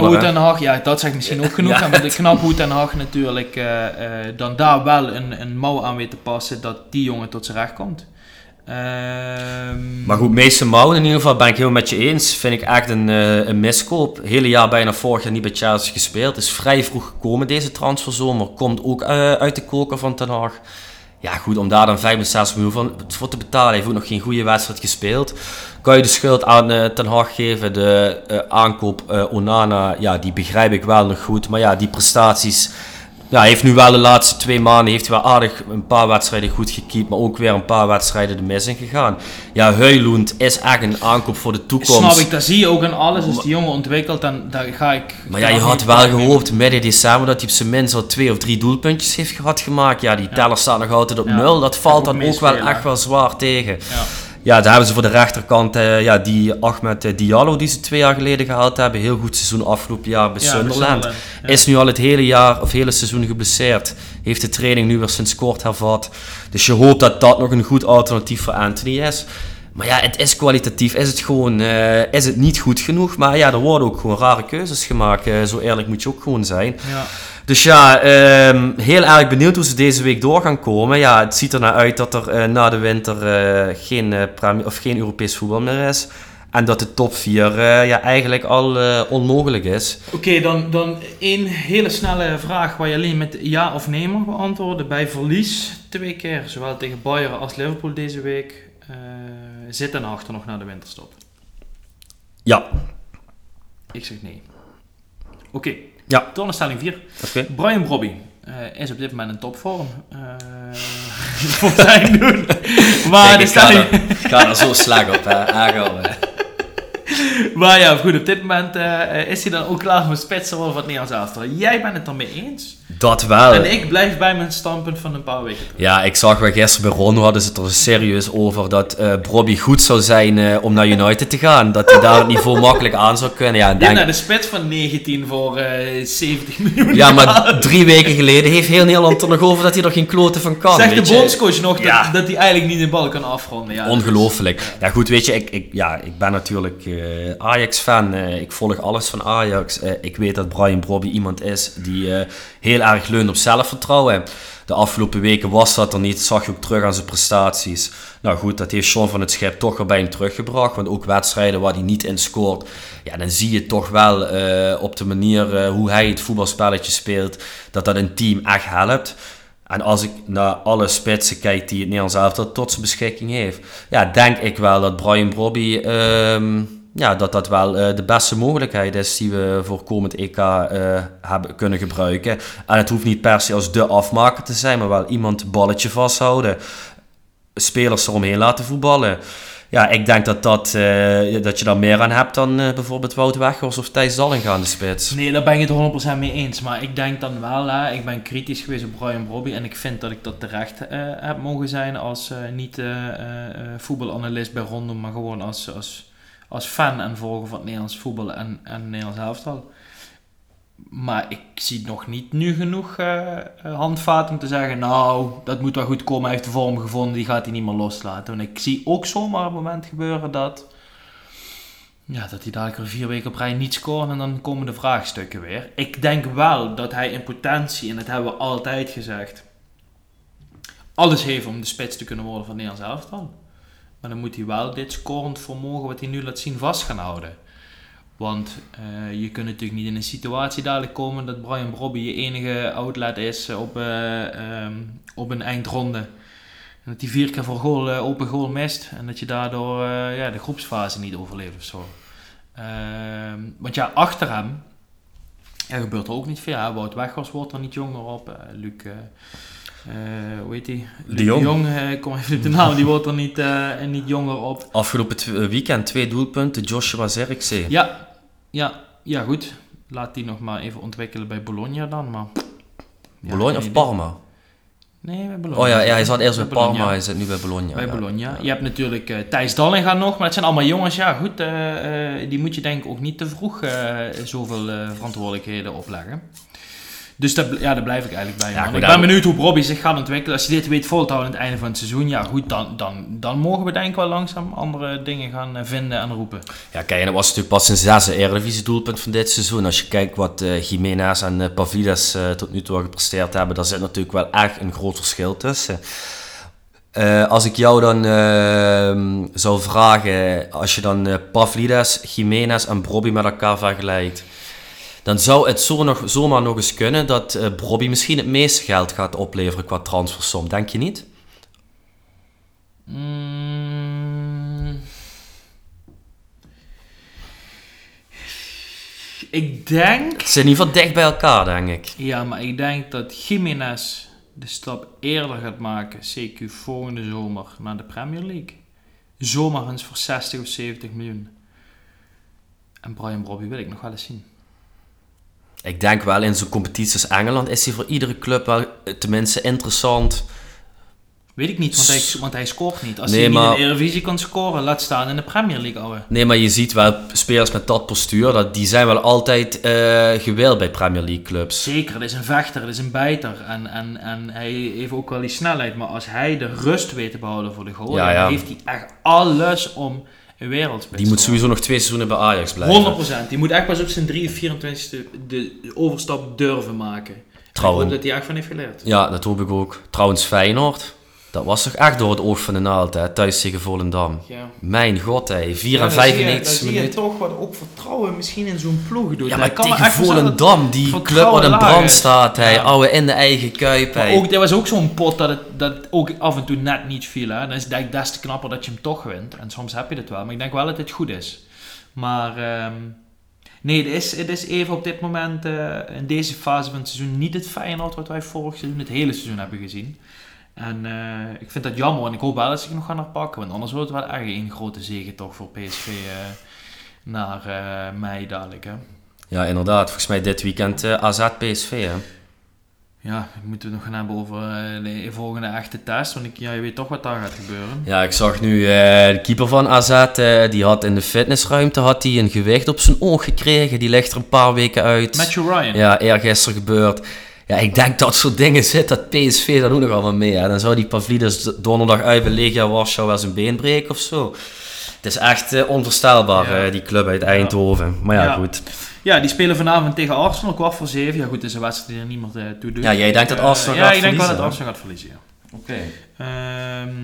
Hoed en, Haag, ja, dat zeg ik misschien ook genoeg. ja. Maar knap Hoed en Haag natuurlijk uh, uh, dan daar wel een, een mouw aan weet te passen dat die jongen tot zijn recht komt. Ehm, maar goed, meeste mouwen in ieder geval ben ik heel met je eens. Vind ik echt een, uh, een miskoop. Hele jaar bijna vorig jaar niet bij Chelsea gespeeld. Is vrij vroeg gekomen deze transferzomer. Komt ook uh, uit de koker van Ten Hag. Ja goed, om daar dan 65 miljoen voor te betalen. Hij heeft ook nog geen goede wedstrijd gespeeld. Kan je de schuld aan uh, Ten Hag geven. De aankoop Onana, ja die begrijp ik wel nog goed. Maar ja, die prestaties ja, hij heeft nu wel de laatste twee maanden heeft wel aardig een paar wedstrijden goed gekiept, maar ook weer een paar wedstrijden de mis in gegaan. Ja, Heulund is echt een aankoop voor de toekomst. Snap ik, dat zie je ook in alles. Als die jongen ontwikkelt, dan, dan ga ik... Maar ja, je had wel gehoopt midden december dat hij op zijn minst al twee of drie doelpuntjes heeft gemaakt. Ja, die teller staat nog altijd op nul. Dat valt dan ook wel echt wel zwaar tegen. Ja. Ja, daar hebben ze voor de rechterkant uh, ja, die Ahmed uh, Diallo die ze twee jaar geleden gehaald hebben. Heel goed seizoen afgelopen jaar bij Sunderland. Is nu al het hele jaar of hele seizoen geblesseerd. Heeft de training nu weer sinds kort hervat. Dus je hoopt dat dat nog een goed alternatief voor Anthony is. Maar ja, het is kwalitatief, is het gewoon, uh, is het niet goed genoeg. Maar ja, er worden ook gewoon rare keuzes gemaakt. zo eerlijk moet je ook gewoon zijn. Ja. Dus ja, um, heel erg benieuwd hoe ze deze week door gaan komen. Ja, het ziet er naar uit dat er uh, na de winter uh, geen, uh, of geen Europees voetbal meer is. En dat de top 4 ja, eigenlijk al onmogelijk is. Oké, dan, dan één hele snelle vraag waar je alleen met ja of nee mag beantwoorden. Bij verlies twee keer, zowel tegen Bayern als Liverpool deze week, zit en achter nog naar de winterstop? Ja. Ik zeg nee. Oké. Ja. Stelling 4. Okay. Brian Brobby uh, is op dit moment in topvorm. Uh, voor zijn doen. Maar Kijk, de stelling... Ik ga er zo slag op, hè. maar ja, goed, op dit moment uh, is hij dan ook klaar voor spitsen van het Nederlands elftal. Jij bent het ermee eens? Dat wel. En ik blijf bij mijn standpunt van een paar weken terug. Ja, ik zag wel gisteren bij Ron hadden ze het er serieus over dat uh, Bobby goed zou zijn uh, om naar United te gaan. Dat hij daar het niveau makkelijk aan zou kunnen. Ja, denk... naar de spits van 19 voor uh, eh, 70 miljoen. Ja, maar drie weken geleden heeft heel Nederland er nog over dat hij er geen kloten van kan. Zegt de bondscoach nog dat, dat, hij eigenlijk niet de bal kan afronden. Ja, Ongelooflijk. Ja. goed, weet je, ik, ik, ja, ik ben natuurlijk Ajax-fan. ik volg alles van Ajax. ik weet dat Brian Brobby iemand is die heel erg leunt op zelfvertrouwen. De afgelopen weken was dat er niet, zag je ook terug aan zijn prestaties. Nou goed, dat heeft Sean van het Schip toch weer bij hem teruggebracht. Want ook wedstrijden waar hij niet in scoort, ja, dan zie je toch wel uh, op de manier uh, hoe hij het voetbalspelletje speelt, dat dat een team echt helpt. En als ik naar alle spitsen kijk die het Nederlands elftal tot zijn beschikking heeft, ja, denk ik wel dat Brian Brobby... Uh, ja, dat dat wel uh, de beste mogelijkheid is die we voor komend EK uh, hebben kunnen gebruiken. En het hoeft niet per se als de afmaker te zijn, maar wel iemand balletje vasthouden. Spelers eromheen laten voetballen. Ja, ik denk dat, dat, uh, dat je daar meer aan hebt dan bijvoorbeeld Wout Weghorst of Thijs Dallinga aan de spits. Nee, daar ben ik het 100% mee eens. Maar ik denk dan wel, hè, ik ben kritisch geweest op Brian Brobby. En ik vind dat ik dat terecht heb mogen zijn als niet voetbalanalist bij Rondom, maar gewoon als... als als fan en volger van het Nederlands voetbal en, en het Nederlands elftal. Maar ik zie nog niet nu genoeg uh, om te zeggen, nou, dat moet wel goed komen, hij heeft de vorm gevonden, die gaat hij niet meer loslaten. En ik zie ook zomaar het moment gebeuren dat, ja, dat hij dadelijk er vier weken op rij niet scoort en dan komen de vraagstukken weer. Ik denk wel dat hij in potentie, en dat hebben we altijd gezegd, alles heeft om de spits te kunnen worden van Nederlands elftal. Maar dan moet hij wel dit scorend vermogen wat hij nu laat zien vast gaan houden. Want uh, je kunt natuurlijk niet in een situatie dadelijk komen dat Brian Brobby je enige outlet is op, uh, um, op een eindronde. En dat hij vier keer voor goal, open goal mist. En dat je daardoor ja, de groepsfase niet overleeft of zo. Ehm, want ja, achter hem ja, gebeurt er ook niet veel. Ja, Wout Weghorst wordt er niet jonger op. Luc uh, hoe heet die? De Jong. De Jong uh, kom even de naam, die wordt er niet, uh, niet jonger op. Afgelopen weekend twee doelpunten, Joshua Zerkzee. Ja, ja, ja goed. Laat die nog maar even ontwikkelen bij Bologna dan. Maar, ja, Bologna of Parma? Nee, bij Bologna. Oh ja, ja hij zat eerst bij, bij Parma, hij zit nu bij Bologna. Bij ja. Bologna. Je hebt natuurlijk uh, Thijs Dallinga nog, maar het zijn allemaal jongens. Ja, goed, die moet je denk ik ook niet te vroeg zoveel verantwoordelijkheden opleggen. Dus dat, ja, daar blijf ik eigenlijk bij. Ja, man. goed, ik ben benieuwd hoe Robbie zich gaat ontwikkelen. Als je dit weet vol te houden aan het einde van het seizoen, ja goed, dan, dan, dan mogen we denk ik wel langzaam andere dingen gaan eh, vinden en roepen. Ja, kijk, en dat was natuurlijk pas zijn zesde Eredivisie doelpunt van dit seizoen. Als je kijkt wat eh Jiménez en Pavlidis eh, tot nu toe gepresteerd hebben, daar zit natuurlijk wel echt een groot verschil tussen. Als ik jou dan ehm, zou vragen, als je dan eh Pavlidis, Jiménez en Brobby met elkaar vergelijkt, dan zou het zo nog, zomaar nog eens kunnen dat Brobby misschien het meeste geld gaat opleveren qua transfersom. Denk je niet? Mm. Ik denk... Ze zijn in ieder geval dicht bij elkaar, denk ik. Ja, maar ik denk dat Jiménez de stap eerder gaat maken, CQ volgende zomer, naar de Premier League. Zomerhans voor 60 of 70 miljoen. En Brian Brobby wil ik nog wel eens zien. Ik denk wel in zo'n competitie als Engeland is hij voor iedere club wel eh, tenminste interessant. Weet ik niet, want hij, want hij scoort niet. Als Nee, hij niet maar- in de Eredivisie kan scoren, laat staan in de Premier League, ouwe. Nee, maar je ziet wel spelers met dat postuur, dat, die zijn wel altijd eh gewild bij Premier League clubs. Zeker, het is een vechter, het is een bijter. En, en, en hij heeft ook wel die snelheid. Maar als hij de rust weet te behouden voor de goal, Ja, dan ja. heeft hij echt alles om wereldspits Die moet sowieso nog twee seizoenen bij Ajax blijven. 100%. Die moet echt pas op zijn 3 of 24ste de overstap durven maken. Trouwens. Ik hoop dat hij echt van heeft geleerd. Ja, dat hoop ik ook. Trouwens, Feyenoord, dat was toch echt door het oog van de naald, hè, thuis tegen Volendam. Ja. Mijn god, hè, 4 Ja, en dan zie je- 95 dan zie je minuten. toch wat ook vertrouwen misschien in zo'n ploeg doet. Ja, maar kan tegen dat- Volendam, die club wat laag brand staat, hij, Ja. ouwe in de eigen kuip, Maar hij. ook, er was ook zo'n pot dat het, dat ook af en toe net niet viel. Hè. Dan is het des te knapper dat je hem toch wint. En soms heb je het wel. Maar ik denk wel dat het goed is. Maar ehm, nee, het is, het is even op dit moment, eh, in deze fase van het seizoen, niet het Feyenoord wat wij vorig seizoen, het hele seizoen hebben gezien. En eh, ik vind dat jammer en ik hoop wel dat ze zich nog gaan herpakken. Want anders wordt het wel echt een grote zege toch voor PSV eh, naar eh, mei dadelijk. Hè. Ja, inderdaad. Volgens mij dit weekend AZ PSV, hè. Ja, ik moet het nog gaan hebben over de volgende echte test. Want ik, ja, je weet toch wat daar gaat gebeuren. Ja, ik zag nu de keeper van AZ, die had in de fitnessruimte had hij een gewicht op zijn oog gekregen. Die ligt er een paar weken uit. Matthew Ryan. Ja, eergisteren gebeurd. Ja, ik denk dat soort dingen zit, dat PSV dat ook nog allemaal mee. Hè. Dan zou die Pavlidis donderdag uit bij Legia Warschau wel zijn been breken of zo. Het is echt eh, onvoorstelbaar, Ja. eh, die club uit Eindhoven. Maar ja, Ja. goed. Ja, die spelen vanavond tegen Arsenal, kwart voor zeven. Ja goed, het is een wedstrijd die er niemand eh, toe doet. Ja, jij denkt dat Arsenal Ja, gaat ik denk wel dat verliezen, Arsenal gaat verliezen, ja. Oké. Ehm,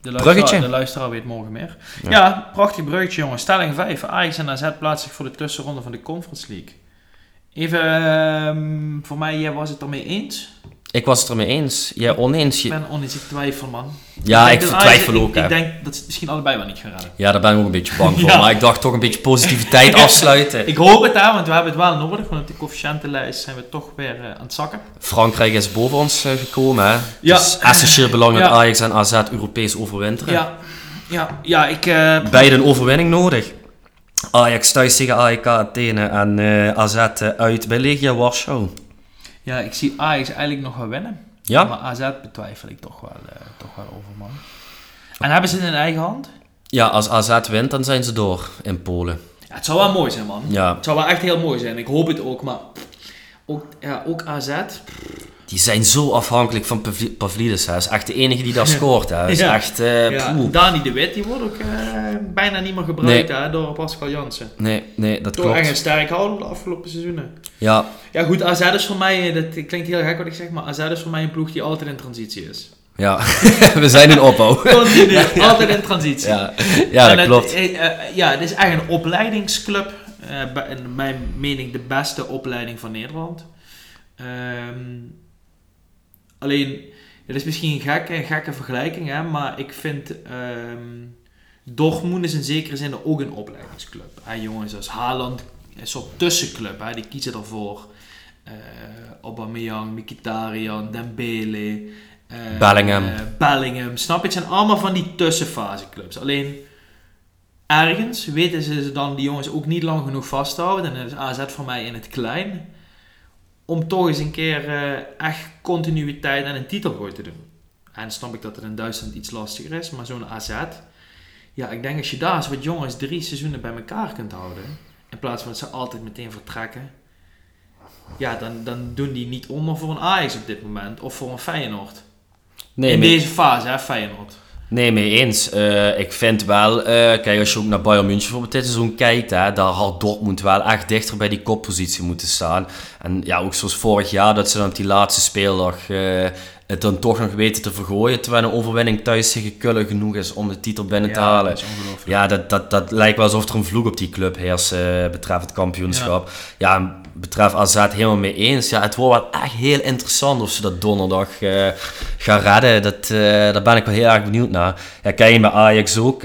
de, Bruggetje. luisteraar, de luisteraar weet morgen meer. Ja. Ja. prachtig bruggetje jongen. Stelling 5. Ajax en AZ plaatsen zich voor de tussenronde van de Conference League. Even, ehm, voor mij, jij was het ermee eens? Ik was het ermee eens. Jij oneens. Ik Je... ben oneens, ik twijfel man. Ja, ik twijfel Ajax- ook, Ik, ik denk dat ze het misschien allebei wel niet gaan redden. Ja, daar ben ik ook een beetje bang voor. Ja. Maar ik dacht toch een beetje positiviteit afsluiten. Ik hoop het hè, want we hebben het wel nodig. Want op de coëfficiëntenlijst zijn we toch weer eh, aan het zakken. Frankrijk is boven ons eh, gekomen. Hè? Ja. Is essentieel belangrijk dat Ja. Ajax en AZ Europees overwinteren. Ja, ja, ja ik... eh, Beide een overwinning nodig. Ajax thuis tegen AEK Athene en eh, AZ uit bij Legia Warschau. ja, ik zie Ajax eigenlijk nog wel winnen. Ja? Maar AZ betwijfel ik toch wel, eh, toch wel over, man. En hebben ze het in eigen hand? Ja, als AZ wint, dan zijn ze door in Polen. Ja, het zou wel mooi zijn, man. Ja, Het zou wel echt heel mooi zijn. Ik hoop het ook, maar... Ook, ja, ook AZ. Die zijn zo afhankelijk van Pavli- Pavlidis. Hij is echt de enige die daar scoort. Hè. Hij is Ja. echt... eh, Ja. Dani de Wit, die wordt ook eh, bijna niet meer gebruikt hè, door Pascal Jansen. Nee, nee, dat Toch echt een klopt. sterk houden de afgelopen seizoenen. Ja, Ja goed, AZ is voor mij, eh, dat klinkt heel gek wat ik zeg, maar AZ is voor mij een ploeg die altijd in transitie is. ja. we zijn in opbouw. Continu, altijd in transitie. Ja, ja dat het, klopt. ja, het is echt een opleidingsclub. in mijn mening de beste opleiding van Nederland. Ehm, alleen, het is misschien een gekke, een gekke vergelijking, hè, maar ik vind ehm Dortmund is in zekere zin ook een opleidingsclub. Hè, jongens als Haaland, een soort tussenclub, hè, die kiezen ervoor. Eh Aubameyang, Mkhitaryan, Dembele, eh, Bellingham. Bellingham, snap je? Het zijn allemaal van die tussenfaseclubs. Alleen ergens weten ze dan die jongens ook niet lang genoeg vasthouden. En dat is AZ voor mij in het klein. Om toch eens een keer eh, echt continuïteit en een titelgooi te doen. En snap ik dat het in Duitsland iets lastiger is, maar zo'n AZ. Ja, ik denk als je daar eens wat jongens drie seizoenen bij elkaar kunt houden. In plaats van dat ze altijd meteen vertrekken. ja, dan, dan doen die niet onder voor een Ajax op dit moment. Of voor een Feyenoord. Nee, In deze fase, hè, Feyenoord. Nee, mee eens. Eh, ik vind wel, eh, kijk, als je ook naar Bayern München bijvoorbeeld dit seizoen kijkt, hè, daar had Dortmund wel echt dichter bij die koppositie moeten staan. En ja, ook zoals vorig jaar, dat ze dan op die laatste speeldag eh, het dan toch nog weten te vergooien, terwijl een overwinning thuis tegen Kullen genoeg is om de titel binnen te halen. dat. Ja, dat, dat, dat lijkt wel alsof er een vloek op die club heerst eh betreft het kampioenschap. Ja, en betreft AZ helemaal mee eens. Ja, het wordt wel echt heel interessant of ze dat donderdag eh, gaan redden. Dat, eh, daar ben ik wel heel erg benieuwd naar. Ja, kijk je bij Ajax ook.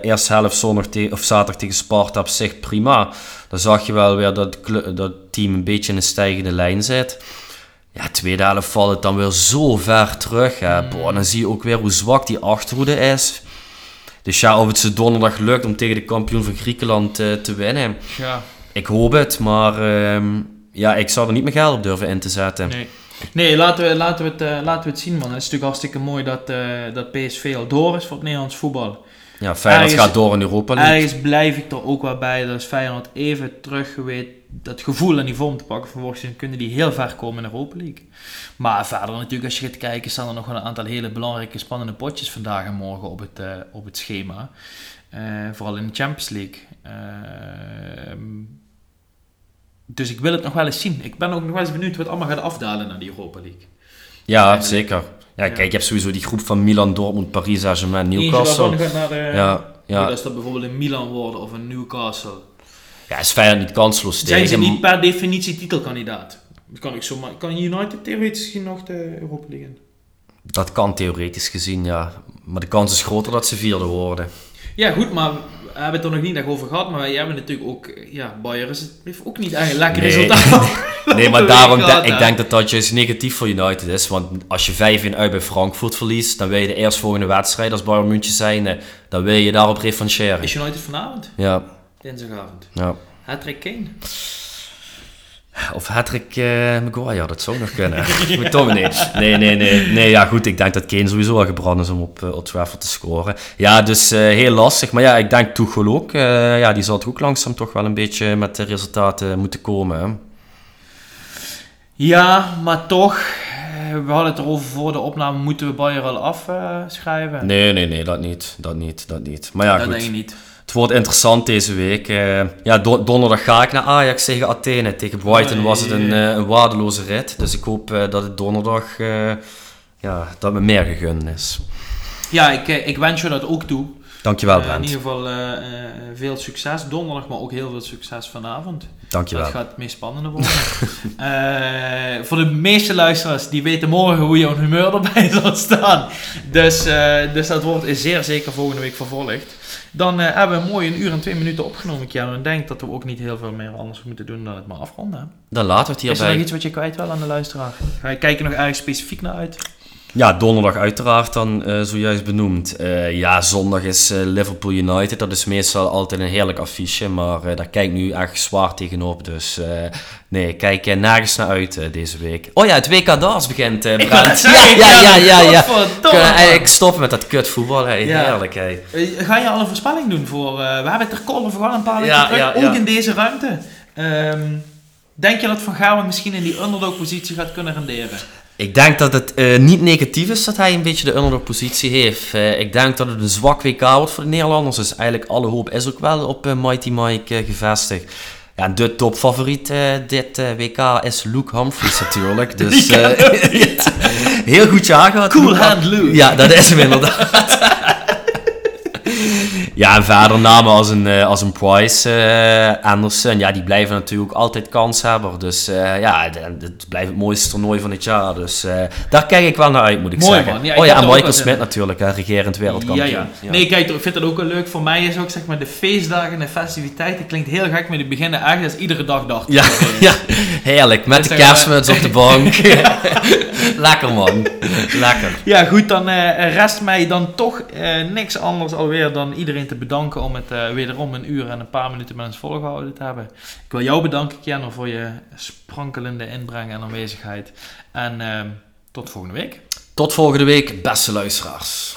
eerste helft zondag te- of zaterdag tegen Sparta op zich prima. Dan zag je wel weer dat dat team een beetje in een stijgende lijn zit. Ja, tweede helft valt het dan weer zo ver terug. Hè. Boah, dan zie je ook weer hoe zwak die achterhoede is. Dus ja, of het ze donderdag lukt om tegen de kampioen van Griekenland eh, te winnen. Ja, Ik hoop het, maar ehm, ja, ik zou er niet meer geld op durven in te zetten. nee. Nee, laten we, laten, we het, eh, laten we het zien, man. Het is natuurlijk hartstikke mooi dat, eh, dat PSV al door is voor het Nederlands voetbal. Ja, Feyenoord Ergens- gaat door in Europa League. Ergens blijf ik er ook wel bij dat is Feyenoord even terug weet dat gevoel en die vorm te pakken. Vervolgens kunnen die heel ver komen in de Europa League. Maar verder natuurlijk, als je gaat kijken, staan er nog wel een aantal hele belangrijke, spannende potjes vandaag en morgen op het, eh, op het schema. Eh, vooral in de Champions League. Ehm, dus ik wil het nog wel eens zien. Ik ben ook nog wel eens benieuwd wat allemaal gaat afdalen naar die Europa League. Ja, zeker. Ja, Ja. kijk, je hebt sowieso die groep van Milan, Dortmund, Paris Saint-Germain, Newcastle. daarvan gaat naar de... Ja, ja. Dat bijvoorbeeld een Milan worden of een Newcastle. Ja, is Feyenoord niet kansloos Zijn ze niet per definitie titelkandidaat? Kan, ik zomaar, kan United theoretisch gezien nog de Europa League in? Dat kan theoretisch gezien, ja. Maar de kans is groter dat ze vierde worden. Ja, goed, maar we hebben het er nog niet echt over gehad. Maar wij hebben natuurlijk ook... Ja, Bayern is, heeft ook niet echt een lekker Nee. resultaat. Nee, maar daarom, gehad, de- ik denk dat dat juist negatief voor United is. Want als je 5-1 uit bij Frankfurt verliest, dan wil je de eerstvolgende wedstrijd als Bayern München zijn, dan wil je daarop revancheren. Is United vanavond? Ja, Dinsdagavond. ja. Hattrick Kane? Of Hattrick eh Maguire, dat zou nog kunnen. Moet toch nee. Nee, nee, nee. Nee, ja goed, ik denk dat Kane sowieso al gebrand is om op uh, Old Trafford te scoren. Ja, dus eh, heel lastig. Maar ja, ik denk Tuchel ook. eh, ja, die zal toch ook langzaam toch wel een beetje met de resultaten moeten komen. Hè? Ja, maar toch... eh, We hadden het erover voor de opname. Moeten we Bayern al afschrijven? Nee, nee, nee, dat niet. Dat niet, dat niet. Maar ja, dat goed. denk ik niet. Het wordt interessant deze week. Eh, ja, do- donderdag ga ik naar Ajax tegen Athene. Tegen Brighton was het een, eh, een waardeloze rit. Dus ik hoop eh, dat het donderdag ja, dat me meer gegund is. Ja, ik, ik wens je dat ook toe. Dankjewel, Eh, in Brent. ieder geval veel succes donderdag, maar ook heel veel succes vanavond. Dankjewel. Dat gaat het meest spannende worden. Voor de meeste luisteraars, die weten morgen hoe jouw humeur erbij zal staan. Dus, dus dat wordt zeer zeker volgende week vervolgd. Dan eh, hebben we mooi een uur en twee minuten opgenomen, Kjell. En ik denk dat we ook niet heel veel meer anders moeten doen dan het maar afronden. Dan laten we het Is er nog hierbij. iets wat je kwijt wil aan de luisteraar? Ga je kijken nog ergens specifiek naar uit? Ja, donderdag uiteraard dan eh, zojuist benoemd. Eh, ja, zondag is eh, Liverpool United. Dat is meestal altijd een heerlijk affiche. Maar daar kijk ik nu echt zwaar tegenop. Dus nee, ik kijk nergens naar uit deze week. Oh ja, het WK Darts begint, Ik Brent. net ja, zeggen, ja, ja, ja, eigenlijk stoppen met dat kutvoetbal. Hè. Ja. Heerlijk, hè. Eh, Ga je al een voorspelling doen voor... we hebben het er over gehad een paar weken Ja, terug, ook in deze ruimte. Ehm, denk je dat Van Gaal misschien in die underdog-positie gaat kunnen renderen? Ik denk dat het eh, niet negatief is dat hij een beetje de underdog-positie heeft. Eh, ik denk dat het een zwak WK wordt voor de Nederlanders. Dus eigenlijk alle hoop is ook wel op eh, Mighty Mike gevestigd. Ja, de topfavoriet dit WK is Luke Humphries natuurlijk. Dus heel goed jaar gehad. Cool Luke. hand Luke. Ja, dat is hem inderdaad. ja, en verder namen als een, eh, als een Price, eh, Anderson, ja, die blijven natuurlijk ook altijd kanshebber. Dus eh, ja, het, blijft het mooiste toernooi van het jaar. Dus daar kijk ik wel naar uit, moet ik Mooi, zeggen. man. Ja, ik oh ja, en Michael. Smit natuurlijk, hè, regerend wereldkampioen. Ja, ja. Nee, kijk, ik vind dat ook wel leuk. Voor mij is ook zeg maar de feestdagen en de festiviteiten. Klinkt heel gek, maar die beginnen echt als iedere dag dag. Ja, ja, heerlijk. Met Dus de kerstmuts op de bank. Lekker man. Lekker. Ja, goed, dan rest mij dan toch niks anders alweer dan iedereen te bedanken om het eh, wederom een uur en een paar minuten met ons volgehouden te hebben. Ik wil jou bedanken, Kenner, voor je sprankelende inbreng en aanwezigheid. En eh, tot volgende week. Tot volgende week, beste luisteraars.